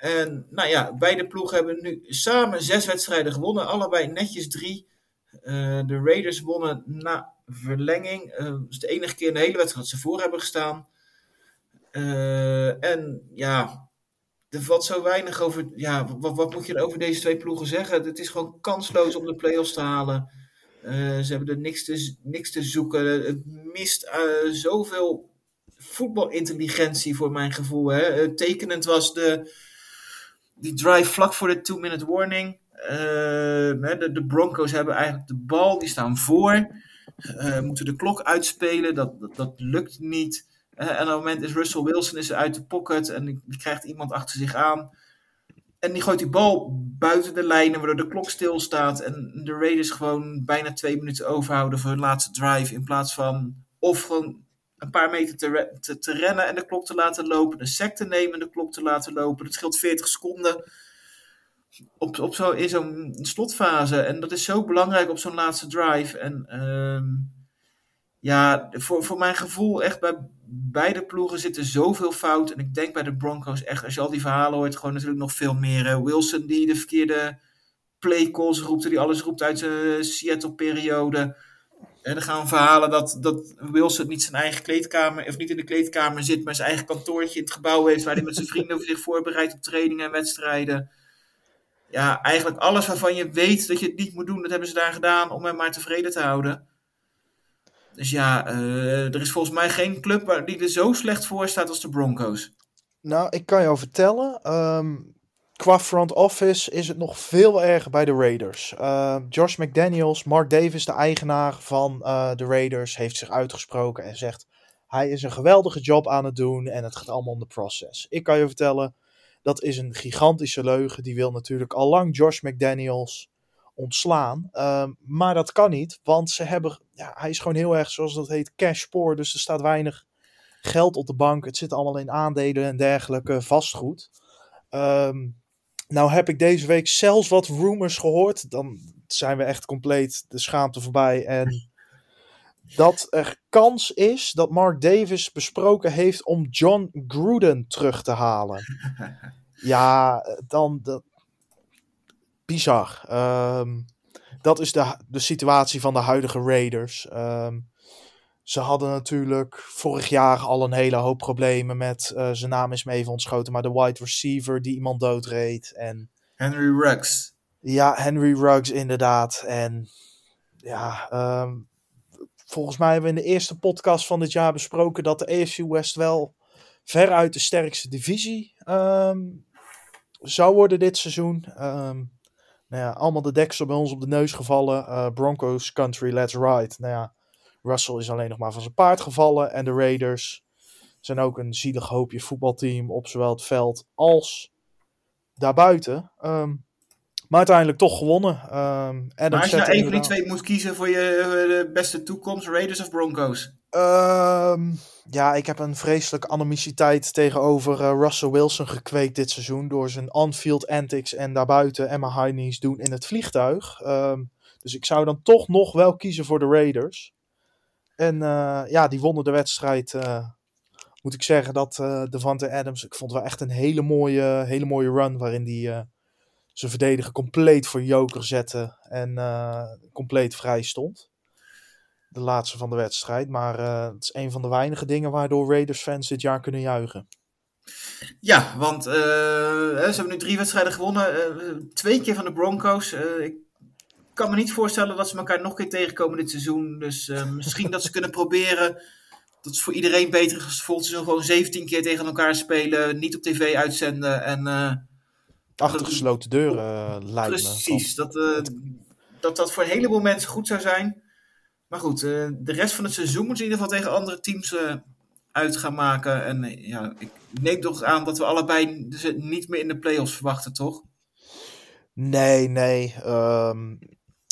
Speaker 1: En nou ja, beide ploegen hebben nu samen zes wedstrijden gewonnen. Allebei netjes drie. Eh, de Raiders wonnen na verlenging. Eh, dat is de enige keer in de hele wedstrijd dat ze voor hebben gestaan. Eh, en ja, er valt zo weinig over. Ja, wat, wat moet je er over deze twee ploegen zeggen? Het is gewoon kansloos om de play-offs te halen. Eh, ze hebben er niks te, niks te zoeken. Het mist eh, zoveel voetbalintelligentie voor mijn gevoel. Hè. Eh, tekenend was de, die drive vlak voor de two-minute warning. De, de Broncos hebben eigenlijk de bal, die staan voor. Moeten de klok uitspelen, dat, dat lukt niet. Eh, en op het moment is Russell Wilson is uit de pocket en die, krijgt iemand achter zich aan. En die gooit die bal buiten de lijnen, waardoor de klok stilstaat. En de Raiders gewoon bijna twee minuten overhouden voor hun laatste drive. In plaats van of gewoon een paar meter te, te, rennen en de klok te laten lopen. De sec te nemen en de klok te laten lopen. Dat scheelt 40 seconden op, op zo, in zo'n slotfase. En dat is zo belangrijk op zo'n laatste drive. En ehm, Ja, voor, voor mijn gevoel echt bij beide ploegen zitten zoveel fout. En ik denk bij de Broncos echt, als je al die verhalen hoort, gewoon natuurlijk nog veel meer. Wilson die de verkeerde play calls roept, die alles roept uit zijn Seattle-periode. En dan gaan verhalen dat, dat Wilson niet zijn eigen kleedkamer, of niet in de kleedkamer zit, maar zijn eigen kantoortje in het gebouw heeft, waar hij met zijn vrienden zich voorbereidt op trainingen en wedstrijden. Ja, eigenlijk alles waarvan je weet dat je het niet moet doen, dat hebben ze daar gedaan om hem maar tevreden te houden. Dus ja, eh, er is volgens mij geen club die er zo slecht voor staat als de Broncos.
Speaker 2: Nou, ik kan jou vertellen. ehm, qua front office is het nog veel erger bij de Raiders. Uh, Josh McDaniels, Mark Davis, de eigenaar van eh, de Raiders, heeft zich uitgesproken en zegt: hij is een geweldige job aan het doen en het gaat allemaal om de process. Ik kan je vertellen, dat is een gigantische leugen. Die wil natuurlijk al lang Josh McDaniels ontslaan. Ehm, maar dat kan niet, want ze hebben, ja, hij is gewoon heel erg, zoals dat heet, cash poor. Dus er staat weinig geld op de bank. Het zit allemaal in aandelen en dergelijke vastgoed. Ehm, nou heb ik deze week zelfs wat rumors gehoord. Dan zijn we echt compleet de schaamte voorbij. En dat er kans is dat Mark Davis besproken heeft om John Gruden terug te halen. Ja, dan... Dat, bizar. Ehm, dat is de, de situatie van de huidige Raiders. Ehm, ze hadden natuurlijk vorig jaar al een hele hoop problemen met, eh, zijn naam is me even ontschoten, maar de wide receiver die iemand doodreed. En
Speaker 1: Henry Ruggs.
Speaker 2: ja, Henry Ruggs inderdaad. En ja, ehm, volgens mij hebben we in de eerste podcast van dit jaar besproken dat de AFC West wel veruit de sterkste divisie zou worden dit seizoen. Ehm, nou ja, allemaal de deksel bij ons op de neus gevallen. Eh, Broncos country, let's ride. Nou ja, Russell is alleen nog maar van zijn paard gevallen. En de Raiders zijn ook een zielig hoopje voetbalteam op zowel het veld als daarbuiten. Ehm, maar uiteindelijk toch gewonnen. Ehm Adams
Speaker 1: Maar als je nou één van die twee moet kiezen voor je eh, de beste toekomst, Raiders of Broncos?
Speaker 2: Ehm, ja, ik heb een vreselijke animositeit tegenover eh, Russell Wilson gekweekt dit seizoen. Door zijn on-field antics en daarbuiten Emma Heinies doen in het vliegtuig. Ehm, dus ik zou dan toch nog wel kiezen voor de Raiders. En eh, ja, die wonnen de wedstrijd. eh, moet ik zeggen dat eh Devante Adams, ik vond wel echt een hele mooie, hele mooie run. Waarin eh, zijn verdediger compleet voor joker zette. En compleet vrij stond de laatste van de wedstrijd. Maar eh, het is een van de weinige dingen waardoor Raiders fans dit jaar kunnen juichen.
Speaker 1: Ja, want eh, ze hebben nu drie wedstrijden gewonnen. eh, twee keer van de Broncos. Ik kan me niet voorstellen dat ze elkaar nog een keer tegenkomen dit seizoen. Dus misschien dat ze kunnen proberen. Dat is voor iedereen beter is als ze volgend seizoen gewoon 17 keer tegen elkaar spelen. Niet op tv uitzenden. En
Speaker 2: Achter gesloten deuren lijkt me.
Speaker 1: precies. Dat, dat dat voor een heleboel mensen goed zou zijn. Maar goed, eh, de rest van het seizoen moeten ze in ieder geval tegen andere teams eh, uit gaan maken. En eh, ja, ik neem toch aan dat we allebei niet meer in de playoffs verwachten, toch?
Speaker 2: Nee, nee. ehm,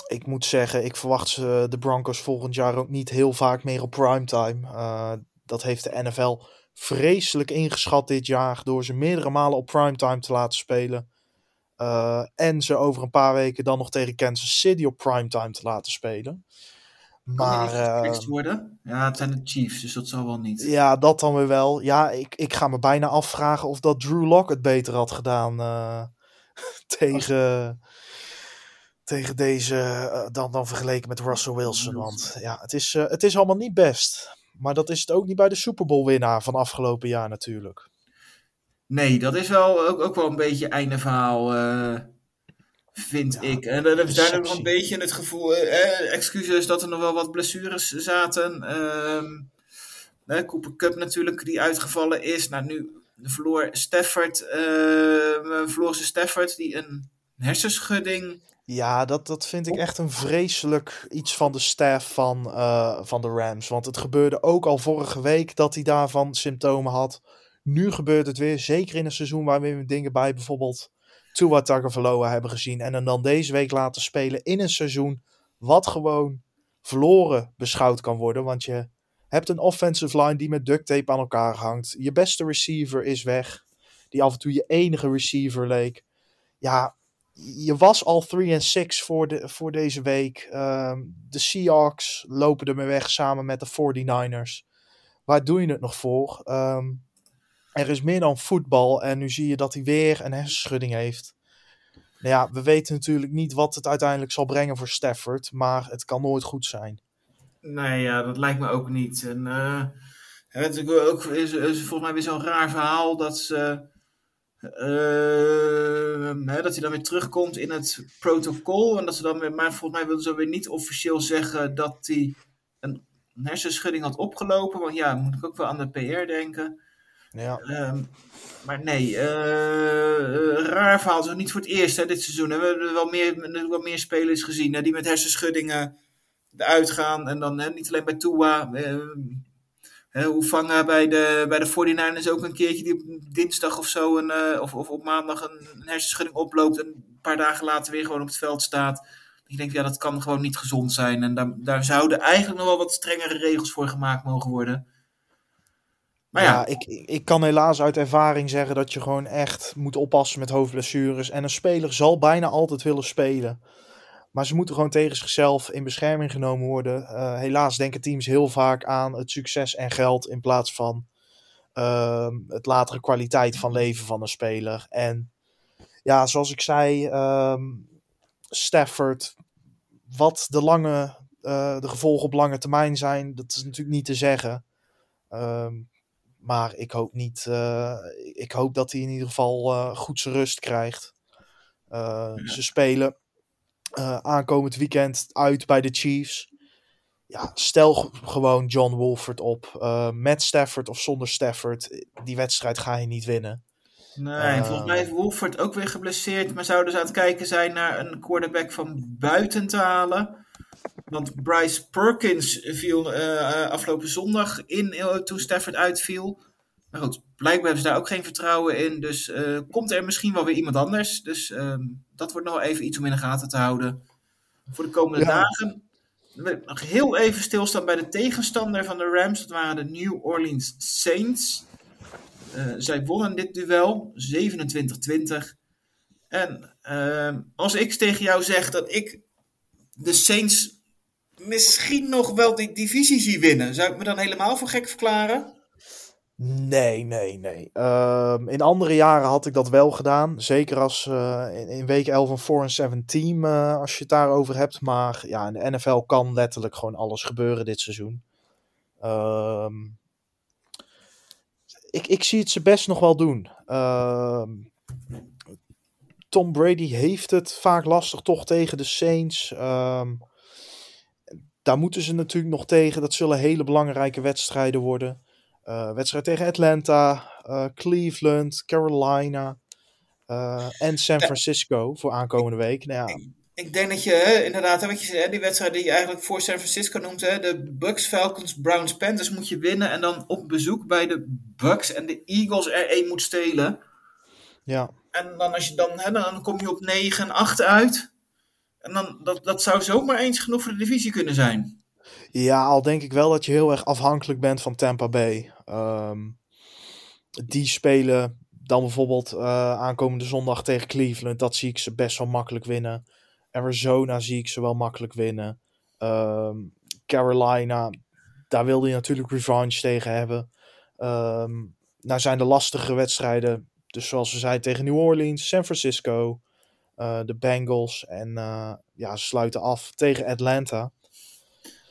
Speaker 2: ik moet zeggen, ik verwacht ze, de Broncos volgend jaar ook niet heel vaak meer op primetime. Eh dat heeft de NFL vreselijk ingeschat dit jaar door ze meerdere malen op primetime te laten spelen. En ze over een paar weken dan nog tegen Kansas City op primetime te laten spelen. Maar eh,
Speaker 1: worden? Ja, het zijn de Chiefs, dus dat zal wel niet.
Speaker 2: ja, dat dan weer wel. Ja, ik, ik ga me bijna afvragen of dat Drew Lock het beter had gedaan eh, tegen, tegen deze, eh, dan, dan vergeleken met Russell Wilson. Want ja, het is, het is allemaal niet best. Maar dat is het ook niet bij de Super Bowl winnaar van afgelopen jaar natuurlijk.
Speaker 1: Nee, dat is wel ook, ook wel een beetje einde verhaal, vind ik. En heb je daar nog een beetje het gevoel, eh, excuses dat er nog wel wat blessures zaten. Eh, Cooper Cup natuurlijk, die uitgevallen is. Nou, nu verloor Stafford, eh verloor ze Stafford, die een hersenschudding
Speaker 2: Ja, dat, dat vind ik echt een vreselijk iets van de staff van, eh, van de Rams. Want het gebeurde ook al vorige week dat hij daarvan symptomen had. Nu gebeurt het weer, zeker in een seizoen waar we dingen bij bijvoorbeeld Tua Tagovailoa hebben gezien. En dan deze week laten spelen in een seizoen wat gewoon verloren beschouwd kan worden. Want je hebt een offensive line die met duct tape aan elkaar hangt. Je beste receiver is weg, die af en toe je enige receiver leek. Ja, je was al 3 en 6 voor, de, voor deze week. Ehm, de Seahawks lopen ermee weg samen met de 49ers. Waar doe je het nog voor? Ehm, er is meer dan voetbal en nu zie je dat hij weer een hersenschudding heeft. Nou ja, we weten natuurlijk niet wat het uiteindelijk zal brengen voor Stafford, maar het kan nooit goed zijn.
Speaker 1: Nee, ja, dat lijkt me ook niet. En eh, het is ook, is volgens mij weer zo'n raar verhaal dat ze. eh, hè, dat hij dan weer terugkomt in het protocol. En dat ze dan weer, maar volgens mij wilden ze weer niet officieel zeggen dat hij een hersenschudding had opgelopen. Want ja, moet ik ook wel aan de PR denken. Ehm, maar nee, eh, eh, raar verhaal. Het niet voor het eerst dit seizoen. We hebben wel meer, wel meer spelers gezien die met hersenschuddingen eruit gaan. En dan niet alleen bij Tua. hoe vangen bij de, bij de 49ers ook een keertje die op dinsdag of zo, een, eh, of, of op maandag een, een hersenschudding oploopt. En een paar dagen later weer gewoon op het veld staat. Ik denk, ja, dat kan gewoon niet gezond zijn. En daar, daar zouden eigenlijk nog wel wat strengere regels voor gemaakt mogen worden. Maar ja,
Speaker 2: ik, ik kan helaas uit ervaring zeggen dat je gewoon echt moet oppassen met hoofdblessures. En een speler zal bijna altijd willen spelen. Maar ze moeten gewoon tegen zichzelf in bescherming genomen worden. Eh, helaas denken teams heel vaak aan het succes en geld in plaats van ehm, het latere kwaliteit van leven van een speler. En ja, zoals ik zei, ehm, Stafford, wat de, lange, eh, de gevolgen op lange termijn zijn, dat is natuurlijk niet te zeggen. Ehm, maar ik hoop niet. eh, ik hoop dat hij in ieder geval eh, goed zijn rust krijgt. Eh, Ze spelen aankomend weekend uit bij de Chiefs. Ja, stel gewoon John Wolford op. met Stafford of zonder Stafford. Die wedstrijd ga je niet winnen.
Speaker 1: Nee, en volgens mij heeft Wolford ook weer geblesseerd. Maar zouden ze aan het kijken zijn naar een quarterback van buiten te halen. Want Bryce Perkins viel eh, afgelopen zondag in eh, toen Stafford uitviel. Maar goed, blijkbaar hebben ze daar ook geen vertrouwen in. Dus eh, komt er misschien wel weer iemand anders. Dus ehm, dat wordt nog wel even iets om in de gaten te houden. Voor de komende
Speaker 2: Ja.
Speaker 1: dagen. Nog heel even stilstaan bij de tegenstander van de Rams. Dat waren de New Orleans Saints. Eh, zij wonnen dit duel 27-20. En ehm, als ik tegen jou zeg dat ik de Saints misschien nog wel die divisie winnen, zou ik me dan helemaal voor gek verklaren?
Speaker 2: Nee, nee, nee. Ehm, in andere jaren had ik dat wel gedaan. Zeker als eh, in, in week 11 een 4 en 7 team, eh, als je het daarover hebt. Maar ja, in de NFL kan letterlijk gewoon alles gebeuren dit seizoen. Ehm, ik, ik zie het ze best nog wel doen. Ehm, Tom Brady heeft het vaak lastig toch tegen de Saints. Daar moeten ze natuurlijk nog tegen. Dat zullen hele belangrijke wedstrijden worden. Eh, wedstrijd tegen Atlanta, eh, Cleveland, Carolina eh, en San. Francisco voor aankomende week. Nou ja,
Speaker 1: Ik denk dat je hè, inderdaad, hè, wat je zei, die wedstrijd die je eigenlijk voor San Francisco noemt, hè, de Bucks, Falcons, Browns, Panthers moet je winnen en dan op bezoek bij de Bucks en de Eagles er één moet stelen.
Speaker 2: ja,
Speaker 1: En dan, als je dan, hè, dan kom je op 9 en 8 uit. En dan, dat, dat zou zomaar eens genoeg voor de divisie kunnen zijn.
Speaker 2: ja, al denk ik wel dat je heel erg afhankelijk bent van Tampa Bay. Ehm, die spelen dan bijvoorbeeld eh, aankomende zondag tegen Cleveland. Dat zie ik ze best wel makkelijk winnen. Arizona zie ik ze wel makkelijk winnen. Ehm, Carolina, daar wilde je natuurlijk revanche tegen hebben. Ehm, nou zijn de lastige wedstrijden, dus zoals we zeiden, tegen New Orleans, San Francisco, de Bengals en eh, ja, ze sluiten af tegen Atlanta.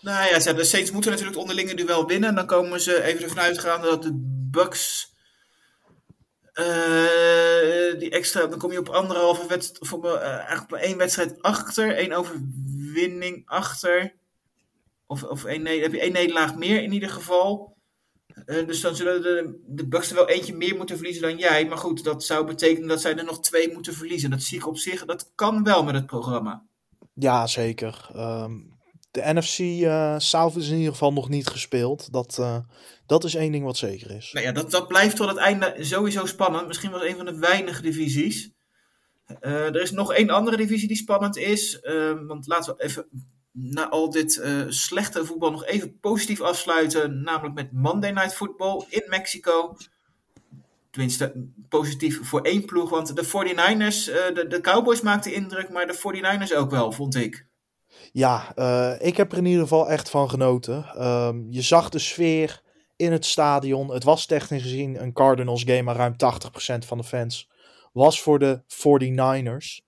Speaker 1: Nou ja, de Saints moeten natuurlijk het onderlinge duel winnen. En dan komen ze even ervan uitgaande dat de Bucks eh, die extra, dan kom je op anderhalve wedstrijd, op, eh, eigenlijk op één wedstrijd achter, één overwinning achter. Of, of één, ne- heb je één nederlaag meer in ieder geval. Eh, dus dan zullen de, de Bucks er wel eentje meer moeten verliezen dan jij. Maar goed, dat zou betekenen dat zij er nog twee moeten verliezen. Dat zie ik op zich, dat kan wel met het programma.
Speaker 2: Ja, zeker. Ehm, de NFC eh, South is in ieder geval nog niet gespeeld. Dat, eh, dat is één ding wat zeker is.
Speaker 1: Nou ja, dat, dat blijft tot het einde sowieso spannend. Misschien wel een van de weinige divisies. Er is nog één andere divisie die spannend is. Ehm, want laten we even na al dit eh, slechte voetbal nog even positief afsluiten. Namelijk met Monday Night Football in Mexico. Tenminste, positief voor één ploeg. Want de 49ers, eh, de, de Cowboys maakten indruk, maar de 49ers ook wel, vond ik.
Speaker 2: Ja, eh, ik heb er in ieder geval echt van genoten. Ehm, je zag de sfeer in het stadion. Het was technisch gezien een Cardinals game, maar ruim 80% van de fans was voor de 49ers.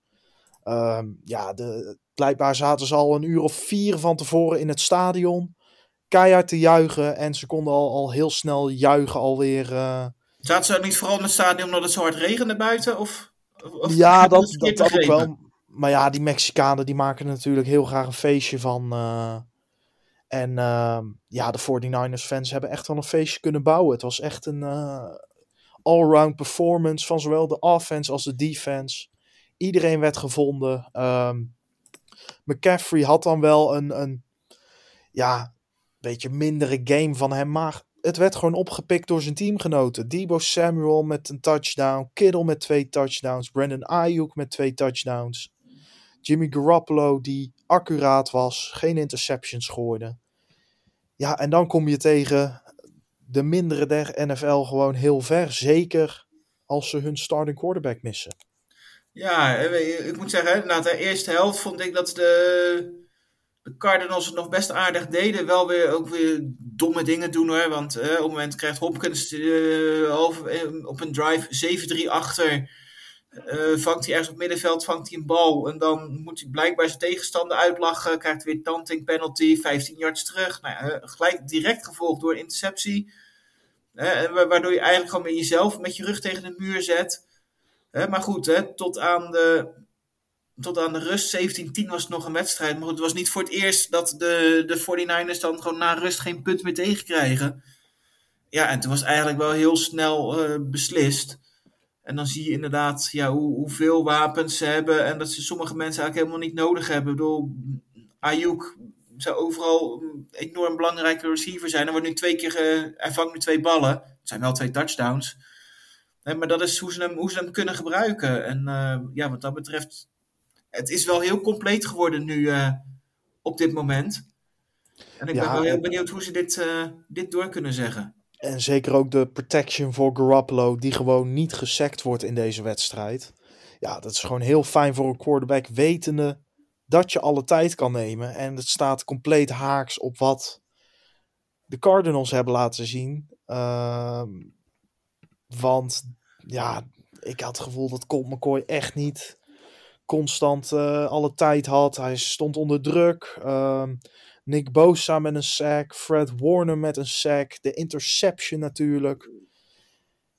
Speaker 2: Ehm, ja, de, blijkbaar zaten ze al een uur of vier van tevoren in het stadion. Keihard te juichen en ze konden al, al heel snel juichen alweer. Uh...
Speaker 1: Zaten ze niet vooral in het stadion omdat het zo hard regende buiten? Of, of
Speaker 2: ja, dat, dat, dat ook wel. Maar ja, die Mexicanen die maken er natuurlijk heel graag een feestje van. Uh, en uh, ja, de 49ers fans hebben echt wel een feestje kunnen bouwen. Het was echt een uh, all-round performance van zowel de offense als de defense. Iedereen werd gevonden. Um, McCaffrey had dan wel een, een ja, beetje mindere game van hem. Maar het werd gewoon opgepikt door zijn teamgenoten. Debo Samuel met een touchdown. Kittle met twee touchdowns. Brandon Ayuk met twee touchdowns. Jimmy Garoppolo die accuraat was. Geen interceptions gooide. Ja, en dan kom je tegen de mindere der NFL gewoon heel ver. Zeker als ze hun starting quarterback missen.
Speaker 1: Ja, ik moet zeggen, na de eerste helft vond ik dat de, de Cardinals het nog best aardig deden. Wel weer ook weer domme dingen doen hoor. Want uh, op het moment krijgt Hopkins uh, op een drive 7-3 achter. Vangt hij ergens op middenveld, vangt hij een bal. En dan moet hij blijkbaar zijn tegenstander uitlachen. Krijgt weer tanting penalty, 15 yards terug. Nou, gelijk direct gevolgd door een interceptie. waardoor je eigenlijk gewoon met jezelf met je rug tegen de muur zet. Maar goed, hè, tot, aan de, tot aan de rust, 17-10 was het nog een wedstrijd. Maar goed, het was niet voor het eerst dat de, de 49ers dan gewoon na rust geen punt meer tegenkrijgen. Ja, en toen was eigenlijk wel heel snel uh, beslist. En dan zie je inderdaad ja, hoe, hoeveel wapens ze hebben en dat ze sommige mensen eigenlijk helemaal niet nodig hebben. Ik bedoel, Ayuk zou overal een enorm belangrijke receiver zijn. Er wordt nu twee keer, hij vangt nu twee ballen. Het zijn wel twee touchdowns. Maar dat is hoe ze hem, hoe ze hem kunnen gebruiken. En uh, ja, wat dat betreft, het is wel heel compleet geworden nu uh, op dit moment. En ik ja, ben wel heel benieuwd hoe ze dit, uh, dit door kunnen zeggen.
Speaker 2: En zeker ook de protection voor Garoppolo, die gewoon niet gesekt wordt in deze wedstrijd. Ja, dat is gewoon heel fijn voor een quarterback, wetende dat je alle tijd kan nemen. En het staat compleet haaks op wat de Cardinals hebben laten zien. Uh, want ja, ik had het gevoel dat Colt McCoy echt niet constant uh, alle tijd had. Hij stond onder druk. Uh, Nick Bosa met een sack. Fred Warner met een sack. De interception natuurlijk.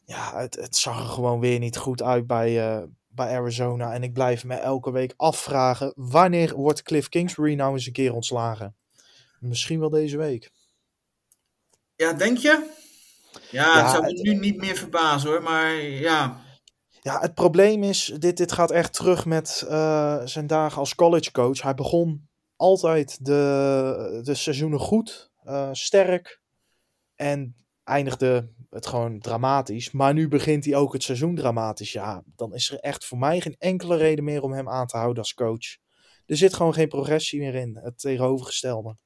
Speaker 2: Ja, het, het zag er gewoon weer niet goed uit bij, uh, bij Arizona. En ik blijf me elke week afvragen: wanneer wordt Cliff Kingsbury nou eens een keer ontslagen? Misschien wel deze week.
Speaker 1: Ja, denk je? Ja, ja het zou me nu niet meer verbazen hoor, maar ja.
Speaker 2: Ja, het probleem is, dit, dit gaat echt terug met uh, zijn dagen als collegecoach. Hij begon altijd de, de seizoenen goed, uh, sterk. En eindigde het gewoon dramatisch. Maar nu begint hij ook het seizoen dramatisch. Ja, dan is er echt voor mij geen enkele reden meer om hem aan te houden als coach. Er zit gewoon geen progressie meer in. Het tegenovergestelde.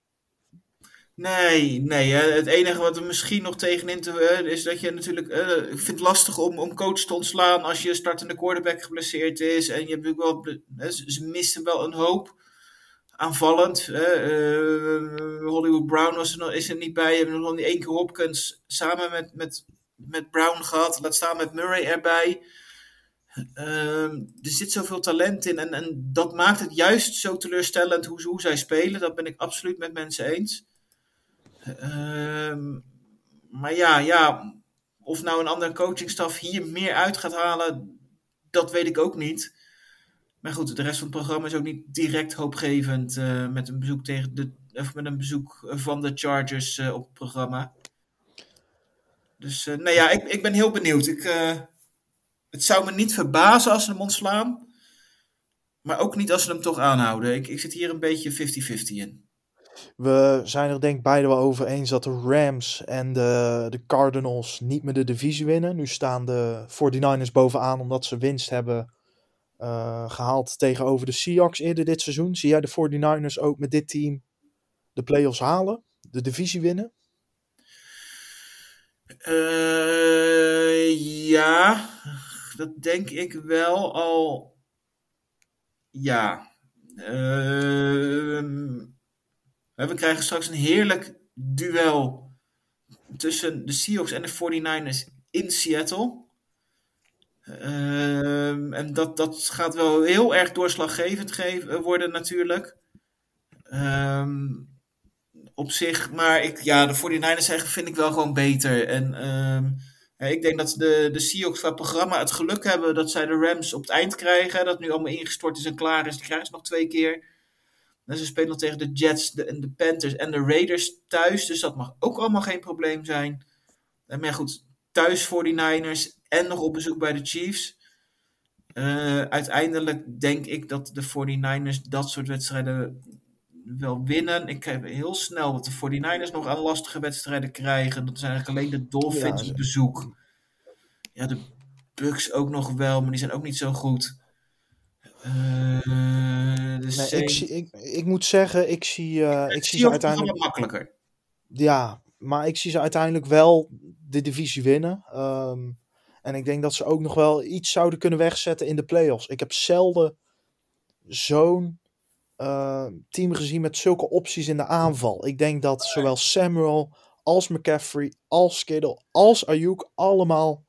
Speaker 1: Nee, nee. Het enige wat er misschien nog tegenin te is dat je natuurlijk. Ik vind het lastig om, om coach te ontslaan als je startende quarterback geblesseerd is. En je hebt natuurlijk wel. ze missen wel een hoop aanvallend. Uh, Hollywood Brown was er nog, is er niet bij. Je hebt nog niet één keer Hopkins samen met, met, met Brown gehad. Laat staan met Murray erbij. Uh, er zit zoveel talent in. En, en dat maakt het juist zo teleurstellend hoe, hoe zij spelen. Dat ben ik absoluut met mensen eens. Ehm, maar ja, ja, of nou een andere coachingstaf hier meer uit gaat halen, dat weet ik ook niet. Maar goed, de rest van het programma is ook niet direct hoopgevend uh, met, een bezoek tegen de, of met een bezoek van de Chargers uh, op het programma. Dus uh, nou ja, ik, ik ben heel benieuwd. Ik, het zou me niet verbazen als ze hem ontslaan. Maar ook niet als ze hem toch aanhouden. Ik, ik zit hier een beetje 50-50 in.
Speaker 2: We zijn er denk ik beide wel over eens dat de Rams en de, de Cardinals niet meer de divisie winnen. Nu staan de 49ers bovenaan omdat ze winst hebben uh, gehaald tegenover de Seahawks eerder dit seizoen. Zie jij de 49ers ook met dit team de playoffs halen? De divisie winnen?
Speaker 1: Eh, ja, dat denk ik wel al. Ja. Ehm, we krijgen straks een heerlijk duel tussen de Seahawks en de 49ers in Seattle. Ehm, en dat, dat gaat wel heel erg doorslaggevend geven, worden natuurlijk. Ehm, op zich, maar ik, ja, de 49ers zeggen vind ik wel gewoon beter. En ehm, ik denk dat de, de Seahawks qua programma het geluk hebben dat zij de Rams op het eind krijgen. Dat nu allemaal ingestort is en klaar is. Die krijgen ze nog twee keer. En ze spelen nog tegen de Jets, de, de Panthers en de Raiders thuis. Dus dat mag ook allemaal geen probleem zijn. En maar goed, thuis 49ers en nog op bezoek bij de Chiefs. Uh, uiteindelijk denk ik dat de 49ers dat soort wedstrijden wel winnen. Ik heb heel snel dat de 49ers nog aan lastige wedstrijden krijgen. Dat zijn eigenlijk alleen de Dolphins ja, op bezoek. Ja, de Bucks ook nog wel, maar die zijn ook niet zo goed. Uh,
Speaker 2: nee, ik, zie, ik, ik, moet zeggen, ik zie, uh, ik zie ze uiteindelijk...
Speaker 1: makkelijker.
Speaker 2: Ja, maar ik zie ze uiteindelijk wel de divisie winnen. Um, en ik denk dat ze ook nog wel iets zouden kunnen wegzetten in de playoffs. Ik heb zelden zo'n uh, team gezien met zulke opties in de aanval. Ik denk dat zowel Samuel als McCaffrey, als Kittle, als Ayuk allemaal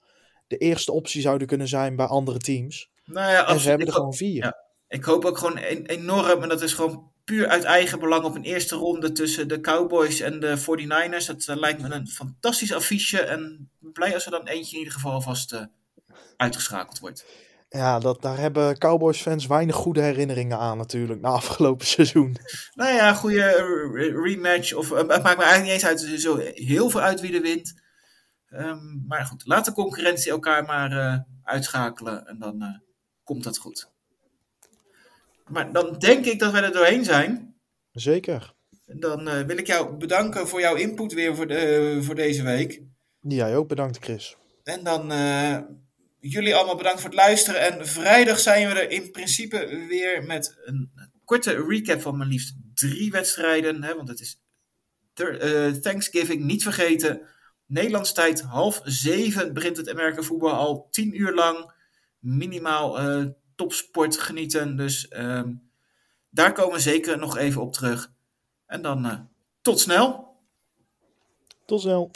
Speaker 2: de eerste optie zouden kunnen zijn bij andere teams.
Speaker 1: Nou ja,
Speaker 2: en ze hebben er gewoon vier.
Speaker 1: Ja, ik hoop ook gewoon enorm, en dat is gewoon puur uit eigen belang op een eerste ronde tussen de Cowboys en de 49ers. Dat uh, lijkt me een fantastisch affiche. En blij als er dan eentje in ieder geval vast uh, uitgeschakeld wordt.
Speaker 2: Ja, dat, daar hebben Cowboys-fans weinig goede herinneringen aan natuurlijk, na afgelopen seizoen.
Speaker 1: Nou ja, goede rematch. Of, uh, het maakt me eigenlijk niet eens uit, zo heel veel uit wie er wint. Um, maar goed, laat de concurrentie elkaar maar uitschakelen en dan komt dat goed. Maar dan denk ik dat wij er doorheen zijn.
Speaker 2: Zeker.
Speaker 1: Dan uh, wil ik jou bedanken voor jouw input weer voor, de, voor deze week.
Speaker 2: Jij ook bedankt, Chris.
Speaker 1: En dan uh, jullie allemaal bedankt voor het luisteren. En vrijdag zijn we er in principe weer met een korte recap van mijn liefst drie wedstrijden. Hè, want het is uh, Thanksgiving, niet vergeten. Nederlands tijd, half zeven begint het Amerika voetbal al tien uur lang. Minimaal topsport genieten. Dus um, daar komen we zeker nog even op terug. En dan uh, tot snel.
Speaker 2: Tot snel.